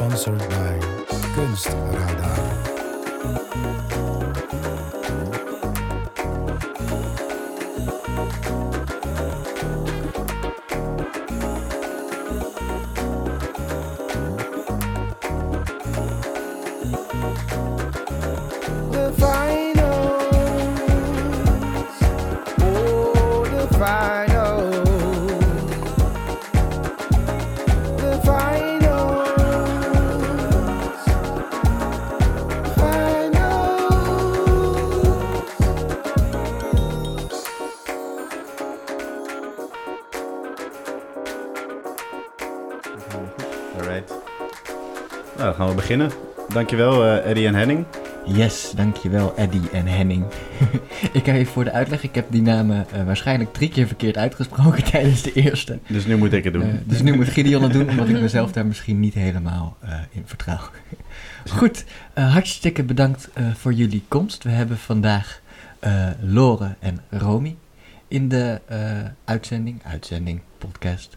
Sponsored by Kunstradar. Beginnen. Dankjewel, eh Eddie en Henning. Yes, dankjewel Eddie en Henning. ik ga even voor de uitleg. Ik heb die namen eh, waarschijnlijk drie keer verkeerd uitgesproken tijdens de eerste. Dus nu moet ik het doen. Eh, dus nu moet Gideon het doen, omdat ik mezelf daar misschien niet helemaal in vertrouw. Goed, hartstikke bedankt voor jullie komst. We hebben vandaag Lore en Romy in de uitzending, uitzending, podcast,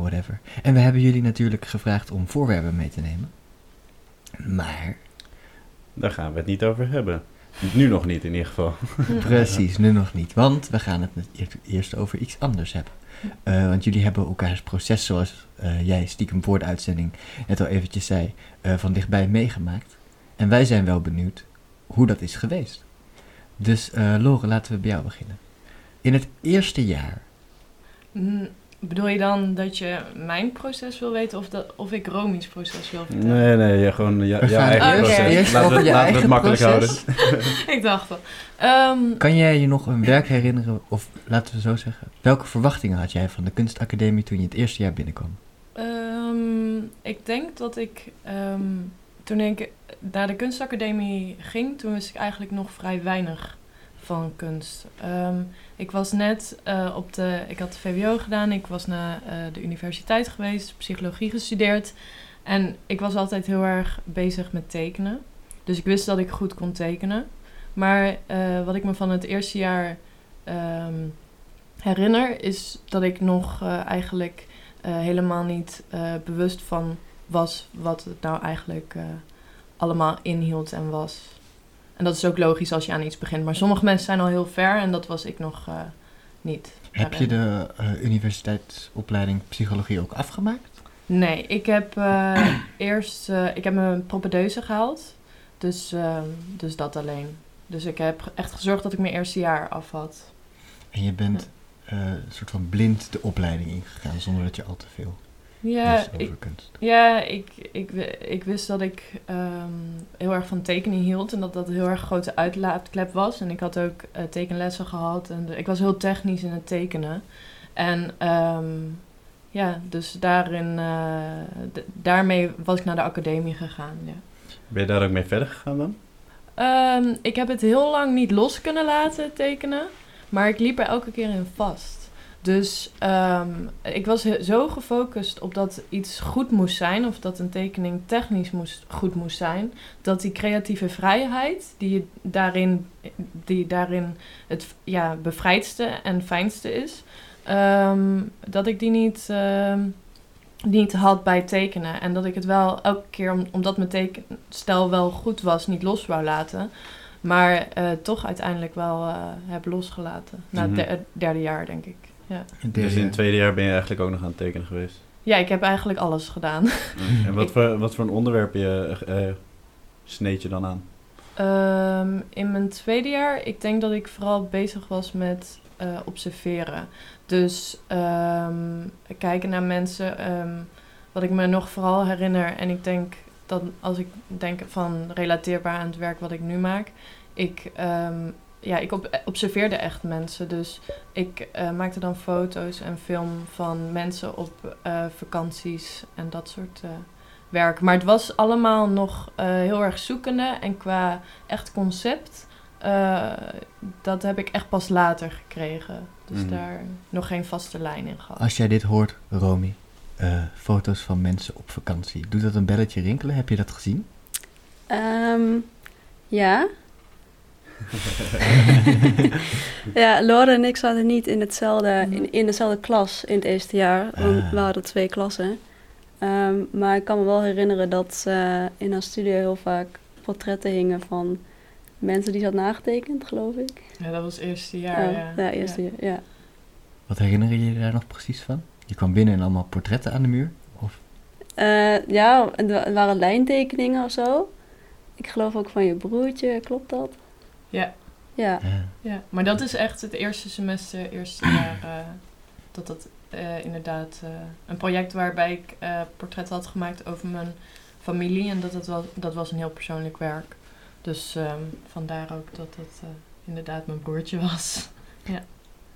whatever. En we hebben jullie natuurlijk gevraagd om voorwerpen mee te nemen. Maar Daar gaan we het niet over hebben. Nu nog niet in ieder geval. Precies, nu nog niet. Want we gaan het eerst over iets anders hebben. Eh, want jullie hebben elkaars proces, zoals eh, jij stiekem voor de uitzending net al eventjes zei, eh, van dichtbij meegemaakt. En wij zijn wel benieuwd hoe dat is geweest. Dus eh Lore, laten we bij jou beginnen. In het eerste jaar, Mm, Bedoel je dan dat je mijn proces wil weten of, dat, of ik Romy's proces wil vertellen? Nee, nee, ja, gewoon ja, jouw eigen Oké. proces. Laten we, over je laten we het makkelijk proces. houden. ik dacht al. Ehm, Kan jij je nog een werk herinneren, of laten we zo zeggen, welke verwachtingen had jij van de kunstacademie toen je het eerste jaar binnenkwam? ehm, ik denk dat ik, ehm, toen ik naar de kunstacademie ging, toen wist ik eigenlijk nog vrij weinig van kunst. Ehm, ik was net eh, op de, ik had de VWO gedaan, ik was naar eh, de universiteit geweest, psychologie gestudeerd. En ik was altijd heel erg bezig met tekenen. Dus ik wist dat ik goed kon tekenen. Maar eh, wat ik me van het eerste jaar ehm, herinner, is dat ik nog eigenlijk helemaal niet bewust van was wat het nou eigenlijk allemaal inhield en was. En dat is ook logisch als je aan iets begint. Maar sommige mensen zijn al heel ver en dat was ik nog eh, niet. Heb je de eh, universiteitsopleiding psychologie ook afgemaakt? Nee, ik heb eh, eerst ik heb mijn propedeuse gehaald. Dus, dus dat alleen. Dus ik heb echt gezorgd dat ik mijn eerste jaar af had. En je bent een soort van blind de opleiding ingegaan zonder dat je al te veel Ja, ik, kunst. Ja, ik, ik, ik wist dat ik ehm, heel erg van tekenen hield en dat dat een heel erg grote uitlaatklep was. En ik had ook eh, tekenlessen gehad en de- ik was heel technisch in het tekenen. En ehm, ja, dus daarin, eh, daarmee was ik naar de academie gegaan. Ja. Ben je daar ook mee verder gegaan dan? Ehm, ik heb het heel lang niet los kunnen laten tekenen, maar ik liep er elke keer in vast. Dus ehm, ik was zo gefocust op dat iets goed moest zijn, of dat een tekening technisch moest, goed moest zijn, dat die creatieve vrijheid, die, je daarin, die daarin het ja, bevrijdste en fijnste is, ehm, dat ik die niet, ehm, niet had bij tekenen. En dat ik het wel elke keer, om, omdat mijn tekenstel wel goed was, niet los wou laten. Maar eh, toch uiteindelijk wel eh, heb losgelaten. Na het Mhm. der- derde jaar, denk ik. Ja. Dus in het tweede jaar ben je eigenlijk ook nog aan het tekenen geweest. ja, ik heb eigenlijk alles gedaan. En wat voor, wat voor een onderwerp je, eh, sneed je dan aan? Ehm, in mijn tweede jaar, ik denk dat ik vooral bezig was met eh, observeren. Dus ehm, kijken naar mensen. ehm, wat ik me nog vooral herinner, en ik denk dat als ik denk van relateerbaar aan het werk wat ik nu maak, ik, ja, ik observeerde echt mensen. Dus ik eh, maakte dan foto's en film van mensen op eh, vakanties en dat soort eh, werk. Maar het was allemaal nog eh, heel erg zoekende en qua echt concept, eh, dat heb ik echt pas later gekregen. Dus Mhm. daar nog geen vaste lijn in gehad. Als jij dit hoort, Romy, eh, foto's van mensen op vakantie, doet dat een belletje rinkelen? Heb je dat gezien? Ehm, ja. ja, Laura en ik zaten niet in, hetzelfde, in, in dezelfde klas in het eerste jaar. Want Ah. we hadden twee klassen. Ehm, maar ik kan me wel herinneren dat eh, in haar studio heel vaak portretten hingen van mensen die ze had nagetekend, geloof ik. Ja, dat was het eerste jaar. Oh, ja, ja, eerste jaar, ja. Wat herinner je je daar nog precies van? Je kwam binnen en allemaal portretten aan de muur? Of Eh, ja, en er wa- waren lijntekeningen of zo. Ik geloof ook van je broertje, klopt dat? Ja. Ja. ja. Ja, maar dat is echt het eerste semester, eerste jaar, eh, dat dat eh, inderdaad eh, een project waarbij ik eh portretten had gemaakt over mijn familie en dat, het wel, dat was een heel persoonlijk werk. Dus ehm, vandaar ook dat het eh, inderdaad mijn broertje was.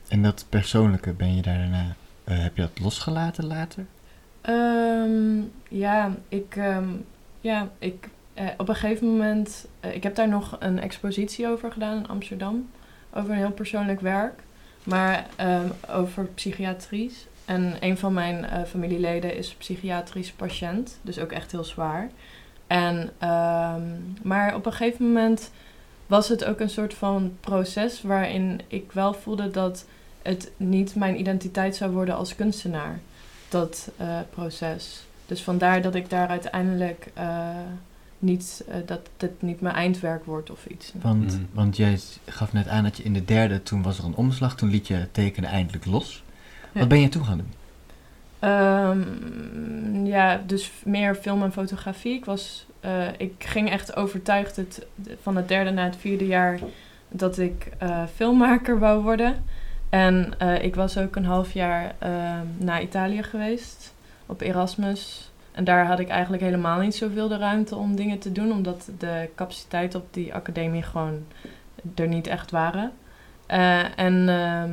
En dat persoonlijke, ben je daar daarna... eh, heb je dat losgelaten later? Ehm, ja, ik, ehm, ja, ik, eh, op een gegeven moment, eh, ik heb daar nog een expositie over gedaan in Amsterdam, over een heel persoonlijk werk, maar ehm, over psychiatries. En een van mijn eh, familieleden is psychiatrisch patiënt, dus ook echt heel zwaar. En, ehm, maar op een gegeven moment was het ook een soort van proces waarin ik wel voelde dat het niet mijn identiteit zou worden als kunstenaar dat proces. Dus vandaar dat ik daar uiteindelijk niet, eh, dat dit niet mijn eindwerk wordt of iets. Want, Mhm. want jij gaf net aan dat je in de derde, toen was er een omslag, toen liet je het tekenen eindelijk los. Ja. Wat ben je toen gaan doen? Ehm, ja, dus meer film en fotografie. Ik, was, eh, ik ging echt overtuigd het, van het derde naar het vierde jaar dat ik eh, filmmaker wou worden. En eh, ik was ook een half jaar ehm, naar Italië geweest op Erasmus. En daar had ik eigenlijk helemaal niet zoveel de ruimte om dingen te doen, omdat de capaciteiten op die academie gewoon er niet echt waren. Eh, en ehm,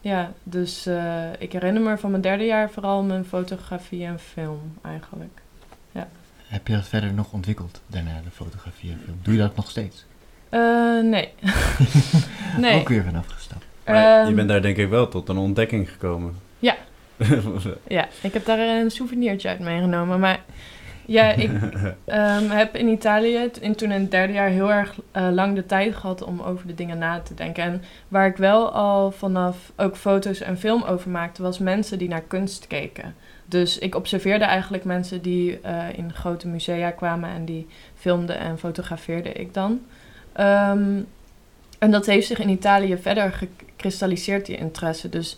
ja, dus eh, ik herinner me van mijn derde jaar vooral mijn fotografie en film eigenlijk. Heb je dat verder nog ontwikkeld daarna, de fotografie en film? Doe je dat nog steeds? Eh, nee. nee. Ook weer vanaf gestapt. Maar je Ehm, bent daar denk ik wel tot een ontdekking gekomen. Ja. Ja, ik heb daar een souvenirtje uit meegenomen. Maar ja, ik ehm, heb in Italië in, toen in het derde jaar heel erg eh, lang de tijd gehad om over de dingen na te denken. En waar ik wel al vanaf ook foto's en film over maakte, was mensen die naar kunst keken. Dus ik observeerde eigenlijk mensen die eh, in grote musea kwamen en die filmden en fotografeerde ik dan. Ehm, en dat heeft zich in Italië verder gekristalliseerd, die interesse. Dus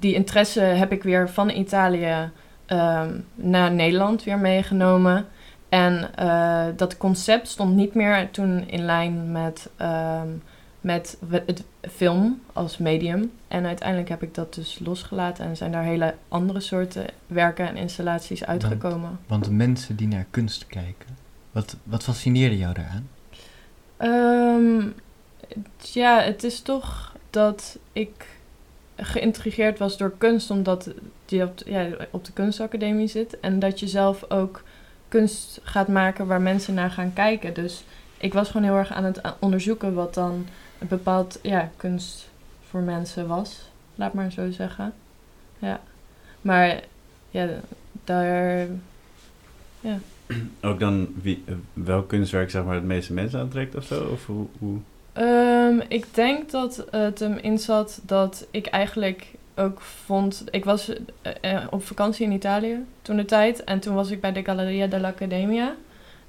die interesse heb ik weer van Italië ehm, naar Nederland weer meegenomen. En eh, dat concept stond niet meer toen in lijn met, ehm, met het film als medium. En uiteindelijk heb ik dat dus losgelaten en zijn daar hele andere soorten werken en installaties uitgekomen. Want de mensen die naar kunst kijken, wat, wat fascineerde jou daaraan? Het- ja, het is toch dat ik geïntrigeerd was door kunst, omdat je op, ja, op de kunstacademie zit. En dat je zelf ook kunst gaat maken waar mensen naar gaan kijken. Dus ik was gewoon heel erg aan het onderzoeken wat dan een bepaald ja, kunst voor mensen was. Laat maar zo zeggen. Ja. Maar ja, daar Ook dan wie, welk kunstwerk zeg maar het meeste mensen aantrekt of zo? Of hoe, hoe? Ehm, ik denk dat het hem in zat dat ik eigenlijk ook vond... Ik was eh, eh, op vakantie in Italië toen de tijd. En toen was ik bij de Galleria dell'Accademia.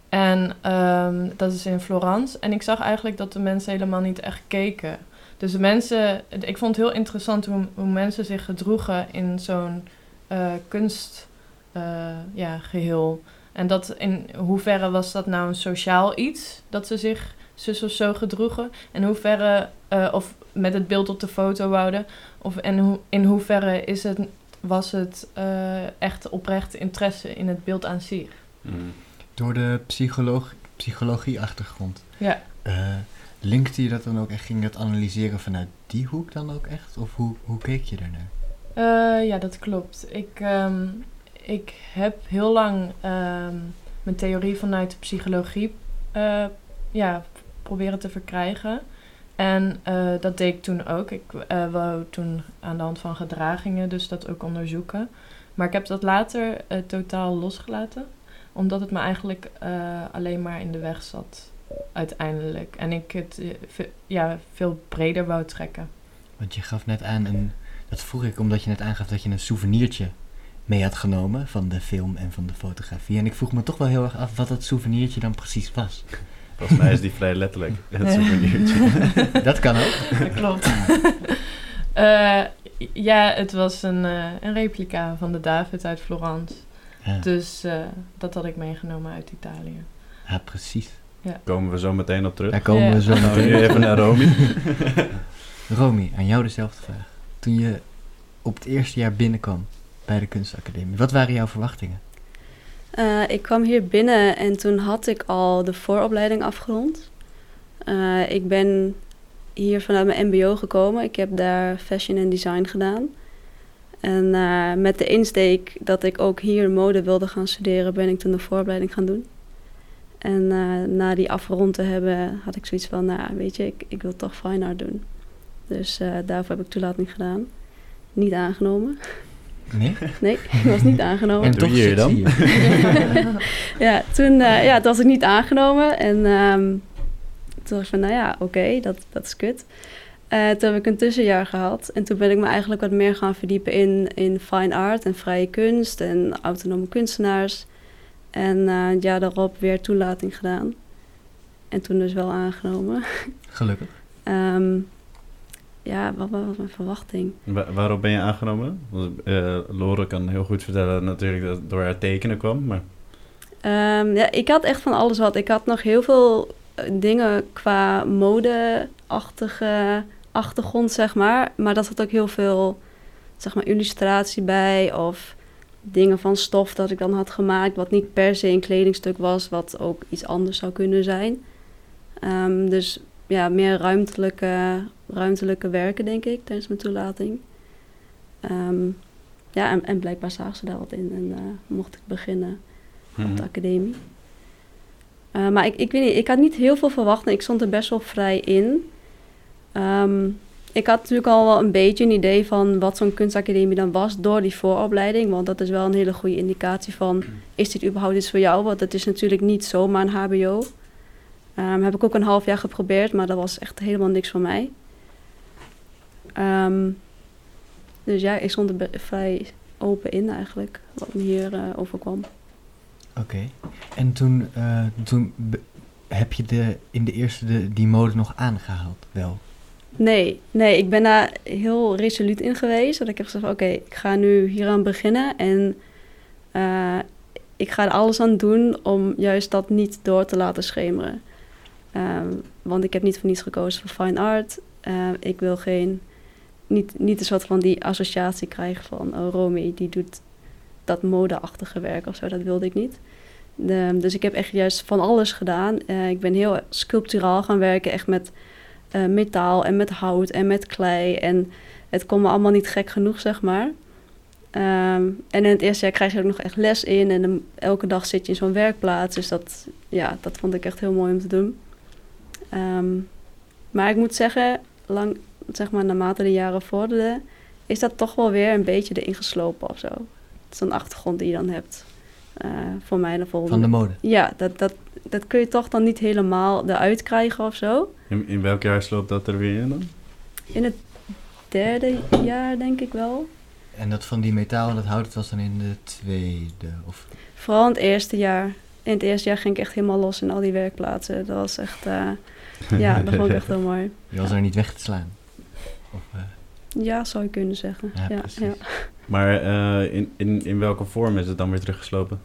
En ehm, dat is in Florence. En ik zag eigenlijk dat de mensen helemaal niet echt keken. Dus de mensen... Ik vond het heel interessant hoe, hoe mensen zich gedroegen in zo'n eh, kunst... eh, ja. En dat in hoeverre was dat nou een sociaal iets? Dat ze zich zus of zo gedroegen? In hoeverre, eh, of met het beeld op de foto wouden? Of en hoe, in hoeverre is het, was het eh, echt oprecht interesse in het beeld aan zich? Mm. Door de psycholoog, psychologie-achtergrond. Ja. Eh, linkte je dat dan ook echt? Ging je dat analyseren vanuit die hoek dan ook echt? Of hoe, hoe keek je daarnaar? Eh, ja, dat klopt. Ik, ehm, ik heb heel lang ehm, mijn theorie vanuit de psychologie eh, ja, proberen te verkrijgen. En eh, dat deed ik toen ook. Ik eh wou toen aan de hand van gedragingen dus dat ook onderzoeken. Maar ik heb dat later eh, totaal losgelaten. Omdat het me eigenlijk alleen maar in de weg zat uiteindelijk. En ik het ja, veel breder wou trekken. Want je gaf net aan, een, dat vroeg ik omdat je net aangaf dat je een souvenirtje mee had genomen van de film en van de fotografie. En ik vroeg me toch wel heel erg af wat dat souvenirtje dan precies was. Volgens mij is die vrij letterlijk, het souvenirtje. dat kan ook. Dat klopt. Eh, ja, het was een, eh, een replica van de David uit Florence. Ja, Dus eh, dat had ik meegenomen uit Italië. ja, precies. Komen we zo meteen op terug. Daar komen Ja. we zo nu meteen. even naar Romy. Romy, aan jou dezelfde vraag. Toen je op het eerste jaar binnenkwam bij de kunstacademie, wat waren jouw verwachtingen? Eh, ik kwam hier binnen en toen had ik al de vooropleiding afgerond. Eh, ik ben hier vanuit mijn MBO gekomen. Ik heb daar fashion en design gedaan. En eh, met de insteek dat ik ook hier mode wilde gaan studeren, ben ik toen de vooropleiding gaan doen. En na die afgerond te hebben, had ik zoiets van, nou weet je, ik, ik wil toch fine art doen. Dus daarvoor heb ik toelating gedaan. Niet aangenomen. Nee? Nee, ik was niet aangenomen. En toch je dan? ja, toen, eh, ja, was ik niet aangenomen. En ehm, toen dacht ik van, nou ja, oké, dat, dat is kut. Eh, toen heb ik een tussenjaar gehad. En toen ben ik me eigenlijk wat meer gaan verdiepen in, in fine art en vrije kunst en autonome kunstenaars. En eh, het jaar daarop weer toelating gedaan. En toen dus wel aangenomen. Gelukkig. Ehm, ja, wat, wat was mijn verwachting? Wa- waarop ben je aangenomen? Want, eh, Lore kan heel goed vertellen natuurlijk dat het door haar tekenen kwam, maar Ehm, ja, ik had echt van alles wat. Ik had nog heel veel eh, dingen qua mode-achtige achtergrond, zeg maar. Maar dat had ook heel veel, zeg maar, illustratie bij. Of dingen van stof dat ik dan had gemaakt. Wat niet per se een kledingstuk was, wat ook iets anders zou kunnen zijn. Ehm, dus ja, meer ruimtelijke, ruimtelijke werken, denk ik, tijdens mijn toelating. Ehm, ja, en, en blijkbaar zagen ze daar wat in en eh, mocht ik beginnen Mhm. op de academie. Eh, maar ik, ik weet niet, ik had niet heel veel verwacht en ik stond er best wel vrij in. Ehm, ik had natuurlijk al wel een beetje een idee van wat zo'n kunstacademie dan was door die vooropleiding. Want dat is wel een hele goede indicatie van, is dit überhaupt iets voor jou? Want het is natuurlijk niet zomaar een hbo. Ehm, heb ik ook een half jaar geprobeerd, maar dat was echt helemaal niks voor mij. Ehm, dus ja, ik stond er vrij open in eigenlijk, wat me hier eh, overkwam. Oké. En toen, eh, toen heb je de, in de eerste de, die mode nog aangehaald? Wel. Nee, nee, ik ben daar heel resoluut in geweest. Dat ik heb gezegd, oké, ik ga nu hieraan beginnen. En eh, ik ga er alles aan doen om juist dat niet door te laten schemeren. Ehm, want ik heb niet voor niets gekozen voor fine art. Eh, ik wil geen, niet, niet een soort van die associatie krijgen van... oh, Romy, die doet dat modeachtige werk of zo. Dat wilde ik niet. Dus ik heb echt juist van alles gedaan. Eh, ik ben heel sculpturaal gaan werken, echt met eh, metaal en met hout en met klei. En het kon me allemaal niet gek genoeg, zeg maar. Ehm, en in het eerste jaar krijg je ook nog echt les in. En dan elke dag zit je in zo'n werkplaats. Dus dat, ja, dat vond ik echt heel mooi om te doen. Ehm, maar ik moet zeggen, lang, zeg maar, naarmate de jaren vorderden... is dat toch wel weer een beetje erin geslopen of zo. Het is een achtergrond die je dan hebt. eh, voor mij de volgende. Van de mode. Ja, dat, dat, dat kun je toch dan niet helemaal eruit krijgen of zo. in, in welk jaar sloopt dat er weer in dan? In het derde jaar denk ik wel. En dat van die metaal en dat hout, dat was dan in de tweede? Of, Vooral in het eerste jaar. In het eerste jaar ging ik echt helemaal los in al die werkplaatsen. Dat was echt, eh, ja, dat vond ik echt heel mooi. je was er niet weg te slaan? Of, eh, Ja, zou je kunnen zeggen. Ja, ja. Maar eh, in, in, in welke vorm is het dan weer teruggeslopen?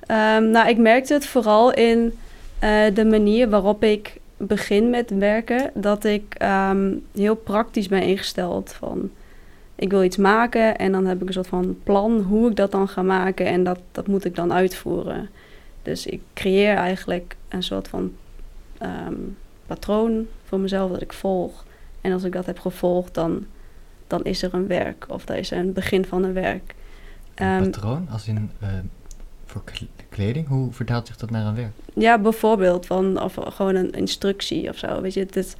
Ehm, nou, ik merkte het vooral in eh, de manier waarop ik begin met werken. Dat ik ehm, heel praktisch ben ingesteld. Van, ik wil iets maken en dan heb ik een soort van plan hoe ik dat dan ga maken. En dat, dat moet ik dan uitvoeren. Dus ik creëer eigenlijk een soort van ehm, patroon voor mezelf dat ik volg. En als ik dat heb gevolgd, dan, dan is er een werk. Of er is een begin van een werk. een Ehm, patroon, als in eh, voor kle- kleding? Hoe vertaalt zich dat naar een werk? Ja, bijvoorbeeld. Van, of gewoon een instructie of zo. Weet je, dit,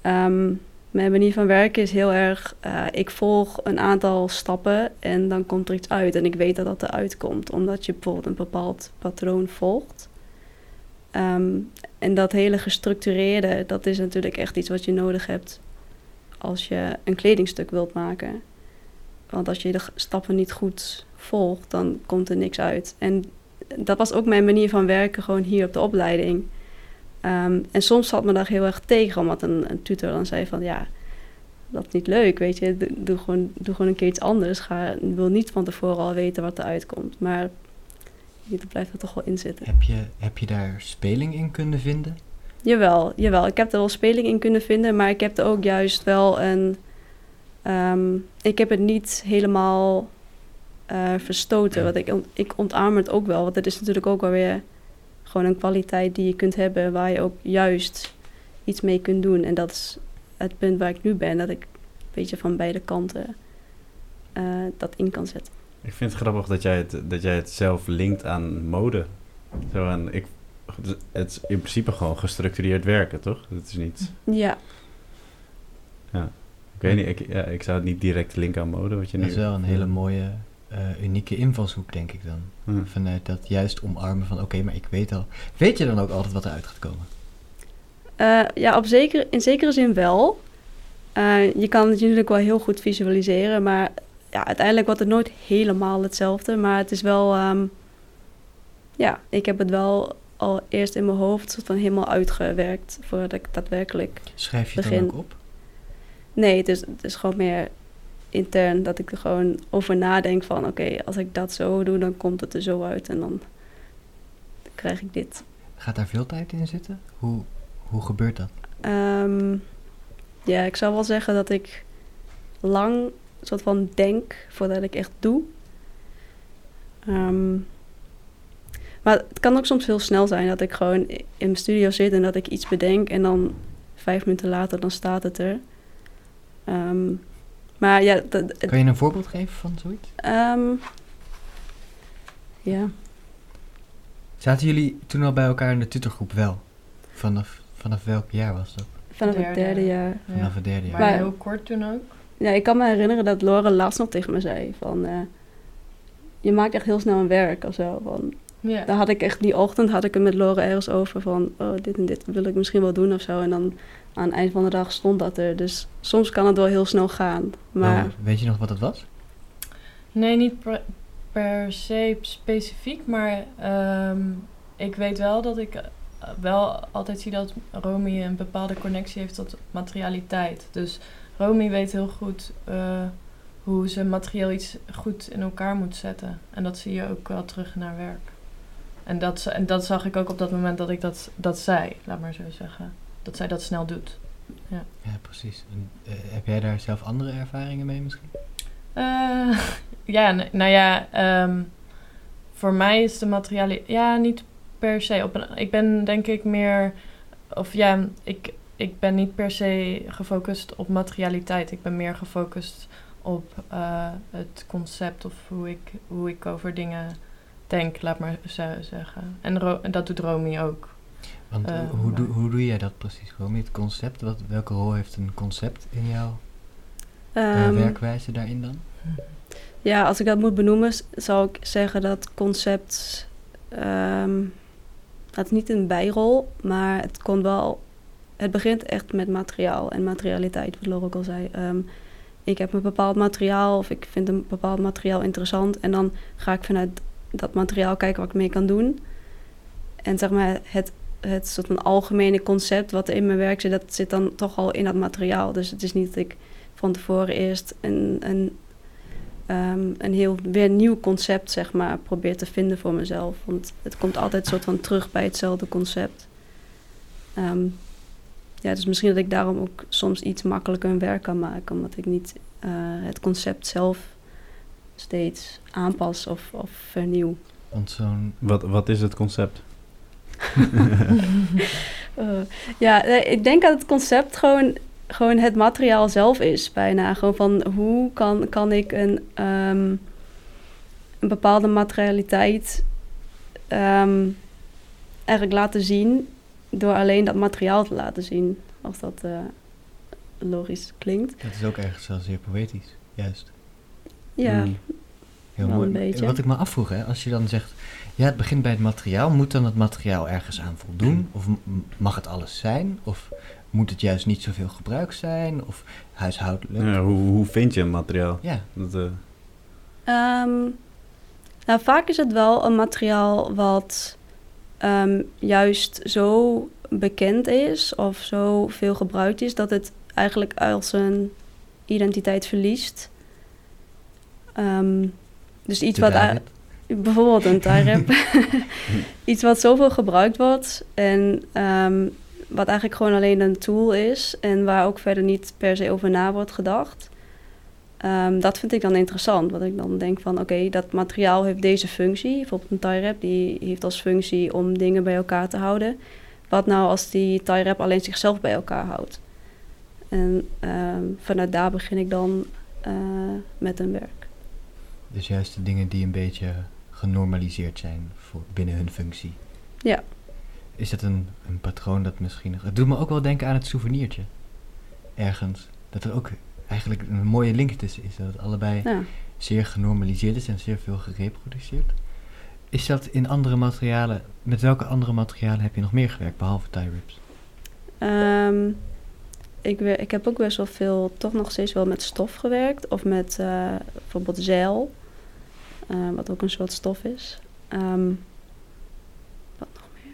ehm, mijn manier van werken is heel erg... eh, ik volg een aantal stappen en dan komt er iets uit. En ik weet dat dat eruit komt. Omdat je bijvoorbeeld een bepaald patroon volgt. Ehm, en dat hele gestructureerde, dat is natuurlijk echt iets wat je nodig hebt... als je een kledingstuk wilt maken. Want als je de stappen niet goed volgt, dan komt er niks uit. En dat was ook mijn manier van werken, gewoon hier op de opleiding. Ehm, en soms zat me daar heel erg tegen, omdat een, tutor dan zei van ja, dat is niet leuk, weet je. Doe, gewoon, doe gewoon een keer iets anders. Ga, wil niet van tevoren al weten wat eruit komt. Maar er blijft er toch wel in zitten. Heb je, heb je daar speling in kunnen vinden? Jawel, jawel. Ik heb er wel speling in kunnen vinden, maar ik heb er ook juist wel een. ehm, ik heb het niet helemaal eh, verstoten. Want ik, ik ontarm het ook wel. Want het is natuurlijk ook wel weer gewoon een kwaliteit die je kunt hebben, waar je ook juist iets mee kunt doen. En dat is het punt waar ik nu ben, dat ik een beetje van beide kanten eh, dat in kan zetten. Ik vind het grappig dat jij het, dat jij het zelf linkt aan mode. Zo aan, ik, het is in principe gewoon gestructureerd werken, toch? Het is niet... Ja, Ik weet niet, ik, ja, ik zou het niet direct linken aan mode, wat je Dat nu... is wel een hele mooie, eh, unieke invalshoek, denk ik dan. Vanuit dat juist omarmen van, oké, maar ik weet al... Weet je dan ook altijd wat eruit gaat komen? Eh, ja, op zeker, in zekere zin wel. Eh, je kan het natuurlijk wel heel goed visualiseren, maar ja, uiteindelijk wordt het nooit helemaal hetzelfde. Maar het is wel, ehm, ja, ik heb het wel al eerst in mijn hoofd soort van helemaal uitgewerkt voordat ik daadwerkelijk. Schrijf je het Begin. dan ook op? Nee, het is, het is gewoon meer intern dat ik er gewoon over nadenk van, oké, als ik dat zo doe, dan komt het er zo uit en dan krijg ik dit. Gaat daar veel tijd in zitten? Hoe, hoe gebeurt dat? Ehm, ja, ik zou wel zeggen dat ik lang soort van denk voordat ik echt doe. Ehm, maar het kan ook soms heel snel zijn dat ik gewoon in mijn studio zit en dat ik iets bedenk en dan vijf minuten later dan staat het er. Ehm, maar ja, dat, Kan je een voorbeeld geven van zoiets? ehm, ja. Zaten jullie toen al bij elkaar in de tutorgroep wel? Vanaf, vanaf welk jaar was dat? vanaf het Derde. derde jaar. Vanaf het derde jaar. Maar Maar- heel kort toen ook. Ja, ik kan me herinneren dat Lore laatst nog tegen me zei van... eh, je maakt echt heel snel een werk of zo. Van, Ja. Daar had ik echt, die ochtend had ik het met Lore ergens over van... Oh, dit en dit wil ik misschien wel doen of zo. En dan aan het eind van de dag stond dat er. Dus soms kan het wel heel snel gaan. Maar weet je nog wat het was? Nee, niet per, per se specifiek, maar ehm, ik weet wel dat ik eh, wel altijd zie dat Romy een bepaalde connectie heeft tot materialiteit. Dus Romy weet heel goed eh, hoe ze materieel iets goed in elkaar moet zetten. En dat zie je ook wel terug naar werk. En dat, en dat zag ik ook op dat moment dat ik dat, dat zei, laat maar zo zeggen. Dat zij dat snel doet. Ja, precies. En, eh, heb jij daar zelf andere ervaringen mee misschien? Eh, ja, nou ja, ehm, voor mij is de materiale... Ja, niet per se. Op een, ik ben denk ik meer... Of ja, ik, ik ben niet per se gefocust op materialiteit. Ik ben meer gefocust op eh, het concept of hoe ik, hoe ik over dingen denk, laat maar zo zeggen. En, Ro- en dat doet Romy ook. Want Eh, hoe, doe, hoe doe jij dat precies? Gewoon het concept? Wat, welke rol heeft een concept in jouw eh, ehm, werkwijze daarin dan? ja, als ik dat moet benoemen, zou ik zeggen dat concept... ehm het is niet een bijrol, maar het kon wel... Het begint echt met materiaal en materialiteit, wat Lore ook al zei. Ehm, ik heb een bepaald materiaal of ik vind een bepaald materiaal interessant. En dan ga ik vanuit dat materiaal kijken wat ik mee kan doen. En zeg maar, het, het soort van algemene concept wat er in mijn werk zit, dat zit dan toch al in dat materiaal. Dus het is niet dat ik van tevoren eerst een, een, ehm, een heel weer nieuw concept, zeg maar, probeer te vinden voor mezelf. Want het komt altijd soort van terug bij hetzelfde concept. Ehm, ja, dus misschien dat ik daarom ook soms iets makkelijker een werk kan maken, omdat ik niet eh, het concept zelf steeds aanpas of, of vernieuw. Want zo'n... Wat, wat is het concept? Eh, ja, ik denk dat het concept gewoon, gewoon het materiaal zelf is, bijna. Gewoon van hoe kan, kan ik een, ehm, een bepaalde materialiteit ehm, eigenlijk laten zien door alleen dat materiaal te laten zien. Als dat eh, logisch klinkt. Dat is ook ergens wel zeer poëtisch, juist. Ja, Mm. Heel Wel mooi. een beetje. Wat ik me afvroeg, hè, als je dan zegt, ja, het begint bij het materiaal, moet dan het materiaal ergens aan voldoen? Of m- mag het alles zijn? Of moet het juist niet zoveel gebruikt zijn? Of huishoudelijk? Ja, hoe, hoe vind je een materiaal? Ja, Dat, eh, Ehm, nou, vaak is het wel een materiaal wat ehm, juist zo bekend is of zo veel gebruikt is dat het eigenlijk als een identiteit verliest. Ehm, dus iets de wat bijvoorbeeld een tie-wrap. iets wat zoveel gebruikt wordt en ehm, wat eigenlijk gewoon alleen een tool is en waar ook verder niet per se over na wordt gedacht. Ehm, dat vind ik dan interessant, want ik dan denk van oké, dat materiaal heeft deze functie. Bijvoorbeeld een tie-wrap, die heeft als functie om dingen bij elkaar te houden. Wat nou als die tie-wrap alleen zichzelf bij elkaar houdt? En vanuit daar begin ik dan eh, met een werk. Dus juist de dingen die een beetje genormaliseerd zijn voor binnen hun functie. Ja. Is dat een, een patroon dat misschien... Het doet me ook wel denken aan het souvenirtje. Ergens. Dat er ook eigenlijk een mooie link tussen is. Dat het allebei Ja. zeer genormaliseerd is en zeer veel gereproduceerd. Is dat in andere materialen... Met welke andere materialen heb je nog meer gewerkt, behalve tie wraps? Ehm, ik, ik heb ook best wel veel, toch nog steeds wel met stof gewerkt. Of met eh, bijvoorbeeld zeil, eh, wat ook een soort stof is. Ehm, wat nog meer?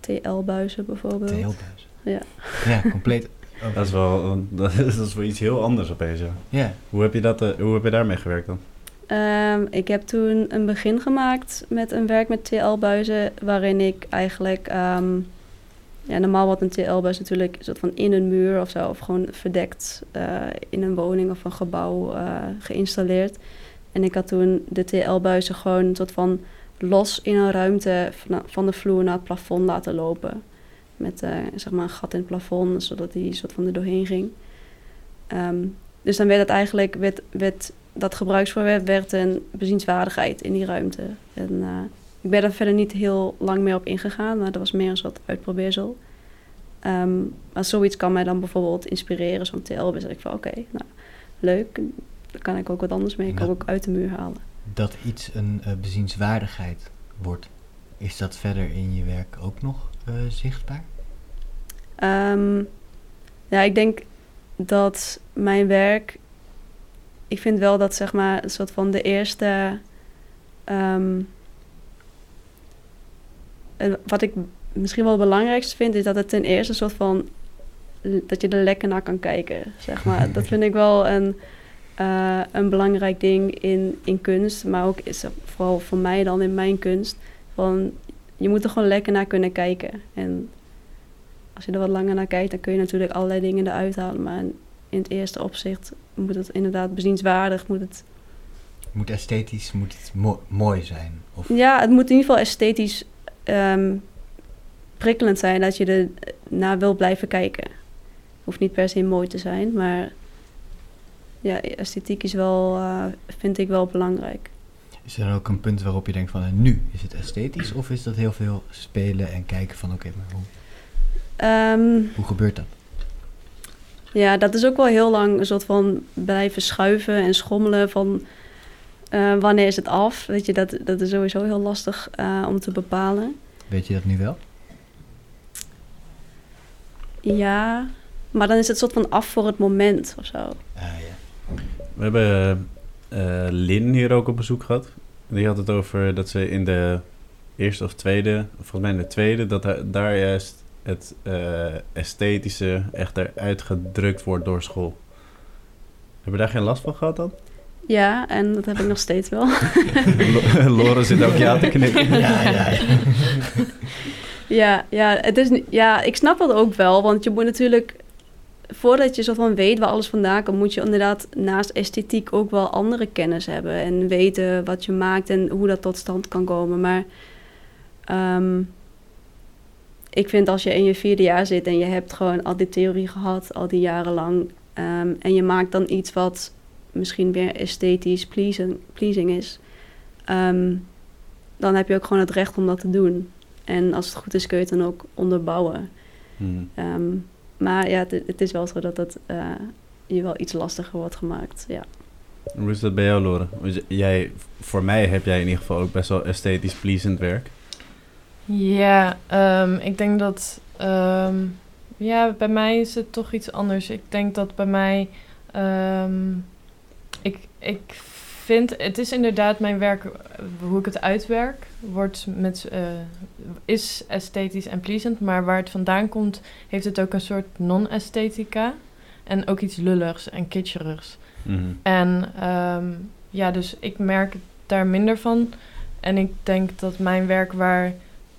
TL-buizen bijvoorbeeld. TL-buis. Ja. Ja, compleet. dat, is wel, dat, is, dat is wel iets heel anders opeens, ja. Ja, Hoe heb je, dat, eh, hoe heb je daarmee gewerkt dan? Ehm, ik heb toen een begin gemaakt met een werk met TL-buizen, waarin ik eigenlijk... ehm, ja, normaal wordt een TL-buis natuurlijk een soort van in een muur of zo, of gewoon verdekt eh, in een woning of een gebouw eh, geïnstalleerd. En ik had toen de TL-buizen gewoon een soort van los in een ruimte van, de vloer naar het plafond laten lopen. Met eh, zeg maar een gat in het plafond, zodat die soort van er doorheen ging. Ehm, dus dan werd het eigenlijk, werd, werd dat gebruiksvoorwerp werd een bezienswaardigheid in die ruimte. En eh, ik ben er verder niet heel lang meer op ingegaan, maar dat was meer een soort uitprobeersel. Ehm, maar zoiets kan mij dan bijvoorbeeld inspireren, zo'n TL. Dus ik van oké, nou leuk, daar kan ik ook wat anders mee. Ik kan ook uit de muur halen. dat iets een eh, bezienswaardigheid wordt. Is dat verder in je werk ook nog eh, zichtbaar? Ehm, ja, ik denk dat mijn werk. Ik vind wel dat zeg maar een soort van de eerste. ehm, en wat ik misschien wel het belangrijkste vind, is dat het ten eerste een soort van. dat je er lekker naar kan kijken, zeg maar. dat vind ik wel een, eh, een belangrijk ding in, in kunst, maar ook is vooral voor mij dan in mijn kunst. Van, je moet er gewoon lekker naar kunnen kijken. En als je er wat langer naar kijkt, dan kun je natuurlijk allerlei dingen eruit halen. Maar in het eerste opzicht moet het inderdaad bezienswaardig. Moet het, Moet esthetisch moet het mo- mooi zijn? Of ja, het moet in ieder geval esthetisch ehm, prikkelend zijn dat je er naar wil blijven kijken. Hoeft niet per se mooi te zijn, maar ja, esthetiek is wel, eh, vind ik wel belangrijk. is er dan ook een punt waarop je denkt van eh, nu is het esthetisch? Of is dat heel veel spelen en kijken van oké, maar hoe, Ehm, hoe gebeurt dat? Ja, dat is ook wel heel lang een soort van blijven schuiven en schommelen van eh, wanneer is het af. Weet je, dat, dat is sowieso heel lastig om te bepalen. Weet je dat nu wel? Ja, maar dan is het soort van af voor het moment of zo. Ah, ja. We hebben eh Lin hier ook op bezoek gehad. Die had het over dat ze in de eerste of tweede, volgens mij in de tweede, dat daar- daar juist het eh, esthetische echt eruit gedrukt wordt door school. Heb je daar geen last van gehad dan? Ja, en dat heb ik nog steeds wel. Lo- Loren zit ook ja te knikken. Ja, ja, ja. ja, ja, het is, ja, ik snap dat ook wel, want je moet natuurlijk... Voordat je soort van weet waar alles vandaan komt, moet je inderdaad naast esthetiek ook wel andere kennis hebben. En weten wat je maakt en hoe dat tot stand kan komen. Maar ehm, ik vind als je in je vierde jaar zit en je hebt gewoon al die theorie gehad, al die jaren lang. ehm, en je maakt dan iets wat misschien weer esthetisch pleasing, pleasing is. ehm, dan heb je ook gewoon het recht om dat te doen. En als het goed is, kun je het dan ook onderbouwen. Hmm. Maar ja, het, het is wel zo dat het eh, je wel iets lastiger wordt gemaakt. Ja. Hoe is dat bij jou, j- Jij, voor mij heb jij in ieder geval ook best wel esthetisch pleasend werk. Ja, ehm, ik denk dat Ehm, ja, bij mij is het toch iets anders. Ik denk dat bij mij. ehm, ik, ik vind. Het is inderdaad mijn werk. eh, Hoe ik het uitwerk. Wordt met, eh, is esthetisch en pleasant. Maar waar het vandaan komt. Heeft het ook een soort non-esthetica. En ook iets lulligs en kitscherigs. Mhm. En ehm, ja, dus ik merk daar minder van. En ik denk dat mijn werk waar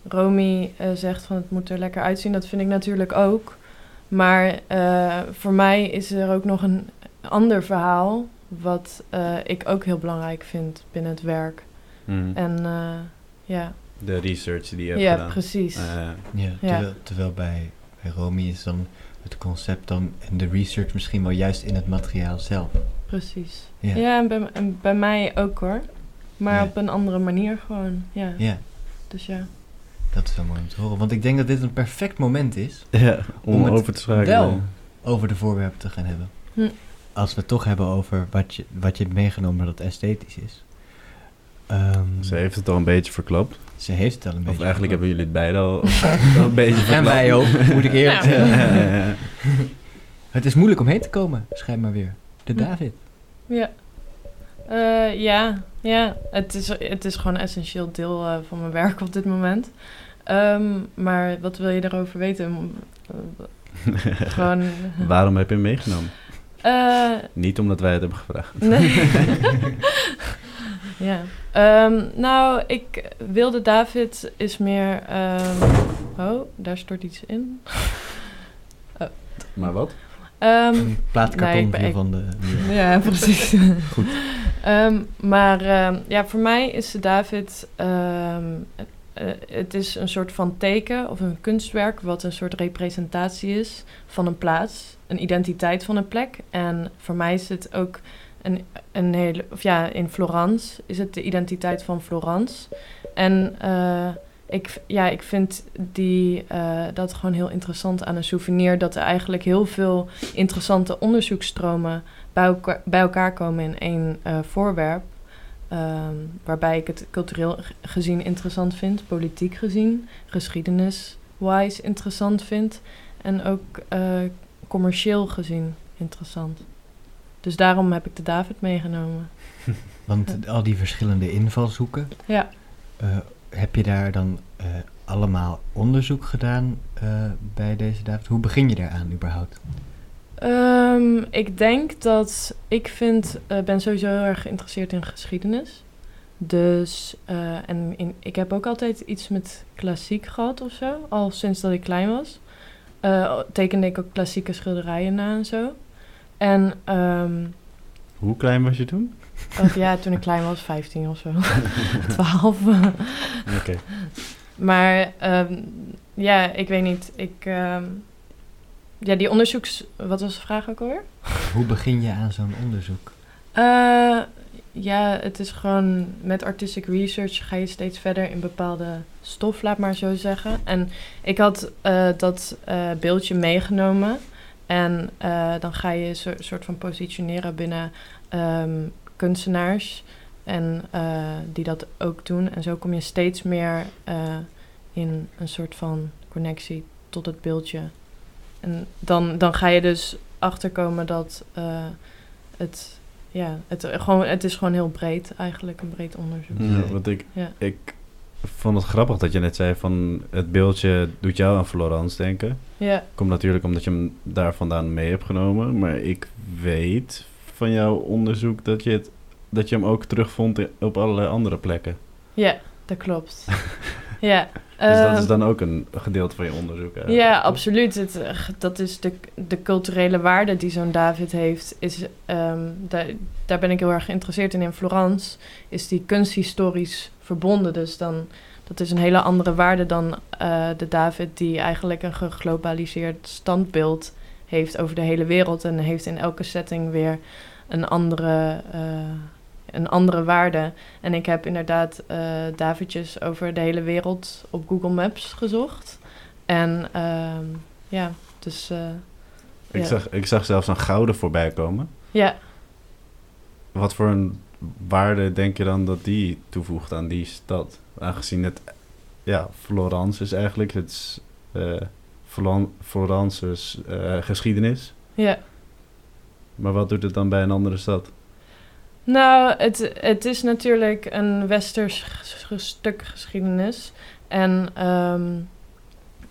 Romy eh, zegt van het moet er lekker uitzien, dat vind ik natuurlijk ook. Maar voor mij is er ook nog een ander verhaal, wat eh, ik ook heel belangrijk vind binnen het werk. Mhm. En eh, ja, De research die je hebt ja gedaan. precies. Eh, Ja, Ja. terwijl, terwijl bij, bij Romy is dan het concept dan en de research misschien wel juist in het materiaal zelf. precies. Ja. Ja, en, bij, en bij mij ook hoor. Maar Ja. op een andere manier gewoon. Ja, Ja, dus ja. dat is wel mooi om te horen. Want ik denk dat dit een perfect moment is ja, om, Om het over te schakelen. wel over de voorwerpen te gaan hebben. Hm. Als we het toch hebben over wat je, wat je hebt meegenomen dat esthetisch is. Ehm, Ze heeft het al een beetje verklapt. ze heeft het al een beetje. Of eigenlijk hebben jullie het beide al, al een beetje verklapt. En wij ook, moet ik eerlijk Ja. zeggen. Het is moeilijk om heen te komen, schijnbaar weer. De. David. Ja. Eh, ja, ja. Het, is, het is gewoon een essentieel deel eh, van mijn werk op dit moment. Ehm, maar wat wil je daarover weten? Gewoon... Waarom heb je hem meegenomen? Eh, Niet omdat wij het hebben gevraagd. nee. ja. Ehm, nou, ik wilde David is meer... ehm, oh, daar stort iets in. Maar wat? Ehm, Een plaatkarton Nee, van de. Ja, precies. Goed. Ehm, maar ja, voor mij is de David. ehm, eh, het is een soort van teken of een kunstwerk, wat een soort representatie is van een plaats, een identiteit van een plek. En voor mij is het ook een, een hele. Of ja, in Florence is het de identiteit van Florence. En eh, ik, ja, ik vind die, eh, dat gewoon heel interessant aan een souvenir. Dat er eigenlijk heel veel interessante onderzoeksstromen bij elkaar, bij elkaar komen in één eh, voorwerp. Ehm, waarbij ik het cultureel gezien interessant vind, politiek gezien, geschiedenis-wise interessant vind. En ook commercieel gezien interessant. Dus daarom heb ik de David meegenomen. Want al die verschillende invalshoeken, Ja. eh, heb je daar dan eh, allemaal onderzoek gedaan eh, bij deze David? Hoe begin je daaraan überhaupt? Ehm, ik denk dat ik vind, ben sowieso heel erg geïnteresseerd in geschiedenis. Dus, en in, ik heb ook altijd iets met klassiek gehad of zo, al sinds dat ik klein was. Eh, tekende ik ook klassieke schilderijen na en zo. En, ehm, Hoe klein was je toen? of ja, toen ik klein was, 15 of zo, 12. Oké. Maar ehm, ja, ik weet niet. Ik, ehm, ja, die onderzoeks... Wat was de vraag ook alweer? Hoe begin je aan zo'n onderzoek? Eh, ja, het is gewoon met artistic research ga je steeds verder in bepaalde stof, laat maar zo zeggen. En ik had eh, dat eh, beeldje meegenomen. En eh, dan ga je een soort, van positioneren binnen ehm, kunstenaars. En die dat ook doen. En zo kom je steeds meer in een soort van connectie tot het beeldje. En dan, dan ga je dus achterkomen dat het ja, het, gewoon, het is gewoon heel breed eigenlijk, een breed onderzoek. Ja, want ik, Ja. ik vond het grappig dat je net zei van het beeldje doet jou aan Florence denken. Ja, Komt natuurlijk omdat je hem daar vandaan mee hebt genomen. Maar ik weet van jouw onderzoek dat je, het, dat je hem ook terugvond op allerlei andere plekken. ja dat klopt. ja, Dus dat ehm, is dan ook een gedeelte van je onderzoek. eigenlijk, Ja, absoluut. Het, eh, dat is de, de culturele waarde die zo'n David heeft. Is, ehm, daar, daar ben ik heel erg geïnteresseerd in. In Florence is die kunsthistorisch verbonden. Dus dan, dat is een hele andere waarde dan eh, de David die eigenlijk een geglobaliseerd standbeeld heeft over de hele wereld. En heeft in elke setting weer een andere, eh, een andere waarde. En ik heb inderdaad eh Davidjes over de hele wereld op Google Maps gezocht. En ehm, ja, dus eh, Ik, ja. zag, ik zag zelfs een gouden voorbij komen. ja, Wat voor een waarde denk je dan dat die toevoegt aan die stad? Aangezien het, ja, Florence is eigenlijk het eh, Florence's geschiedenis. Ja. Maar wat doet het dan bij een andere stad? Nou, het, het is natuurlijk een westers stuk geschiedenis. En ehm,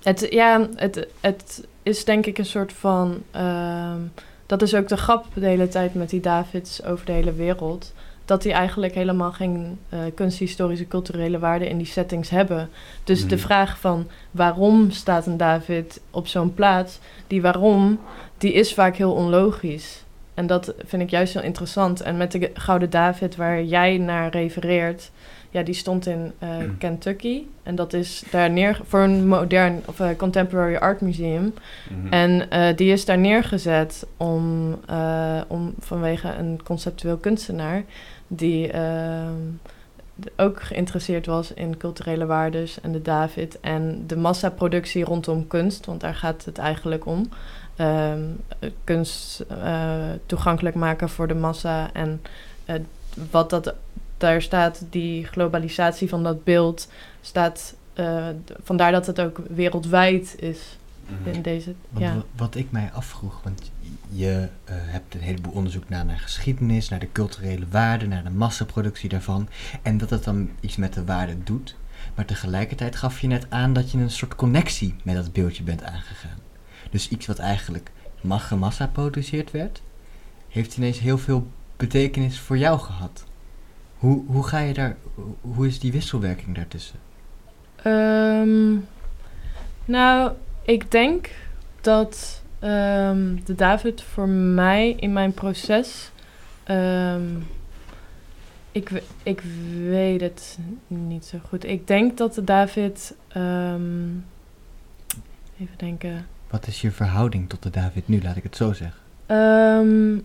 het, ja, het, het is denk ik een soort van... ehm, dat is ook de grap de hele tijd met die Davids over de hele wereld. Dat die eigenlijk helemaal geen eh, kunsthistorische culturele waarde in die settings hebben. Dus de Mhm. vraag van waarom staat een David op zo'n plaats... die waarom, die is vaak heel onlogisch. En dat vind ik juist heel interessant. En met de Gouden David, waar jij naar refereert, ja, die stond in eh, Kentucky. En dat is daar neer voor een modern of eh, contemporary art museum. Mhm. En eh, die is daar neergezet om, om vanwege een conceptueel kunstenaar die ehm, ook geïnteresseerd was in culturele waardes en de David en de massaproductie rondom kunst, want daar gaat het eigenlijk om. Ehm, eh, kunst eh, toegankelijk maken voor de massa en eh, wat dat daar staat, die globalisatie van dat beeld staat. eh, vandaar dat het ook wereldwijd is Mhm. in deze. Want Ja. wa- wat ik mij afvroeg, want je eh, hebt een heleboel onderzoek naar, naar geschiedenis, naar de culturele waarde, naar de massaproductie daarvan. En dat het dan iets met de waarde doet. Maar tegelijkertijd gaf je net aan dat je een soort connectie met dat beeldje bent aangegaan. Dus iets wat eigenlijk ma- gemassa-produceerd werd, heeft ineens heel veel betekenis voor jou gehad. Hoe, hoe ga je daar, hoe- is die wisselwerking daartussen? Ehm, nou, ik denk dat ehm, de David voor mij in mijn proces. ehm, ik, ik weet het niet zo goed. Ik denk dat de David. even denken. Wat is je verhouding tot de David nu, laat ik het zo zeggen? Ehm,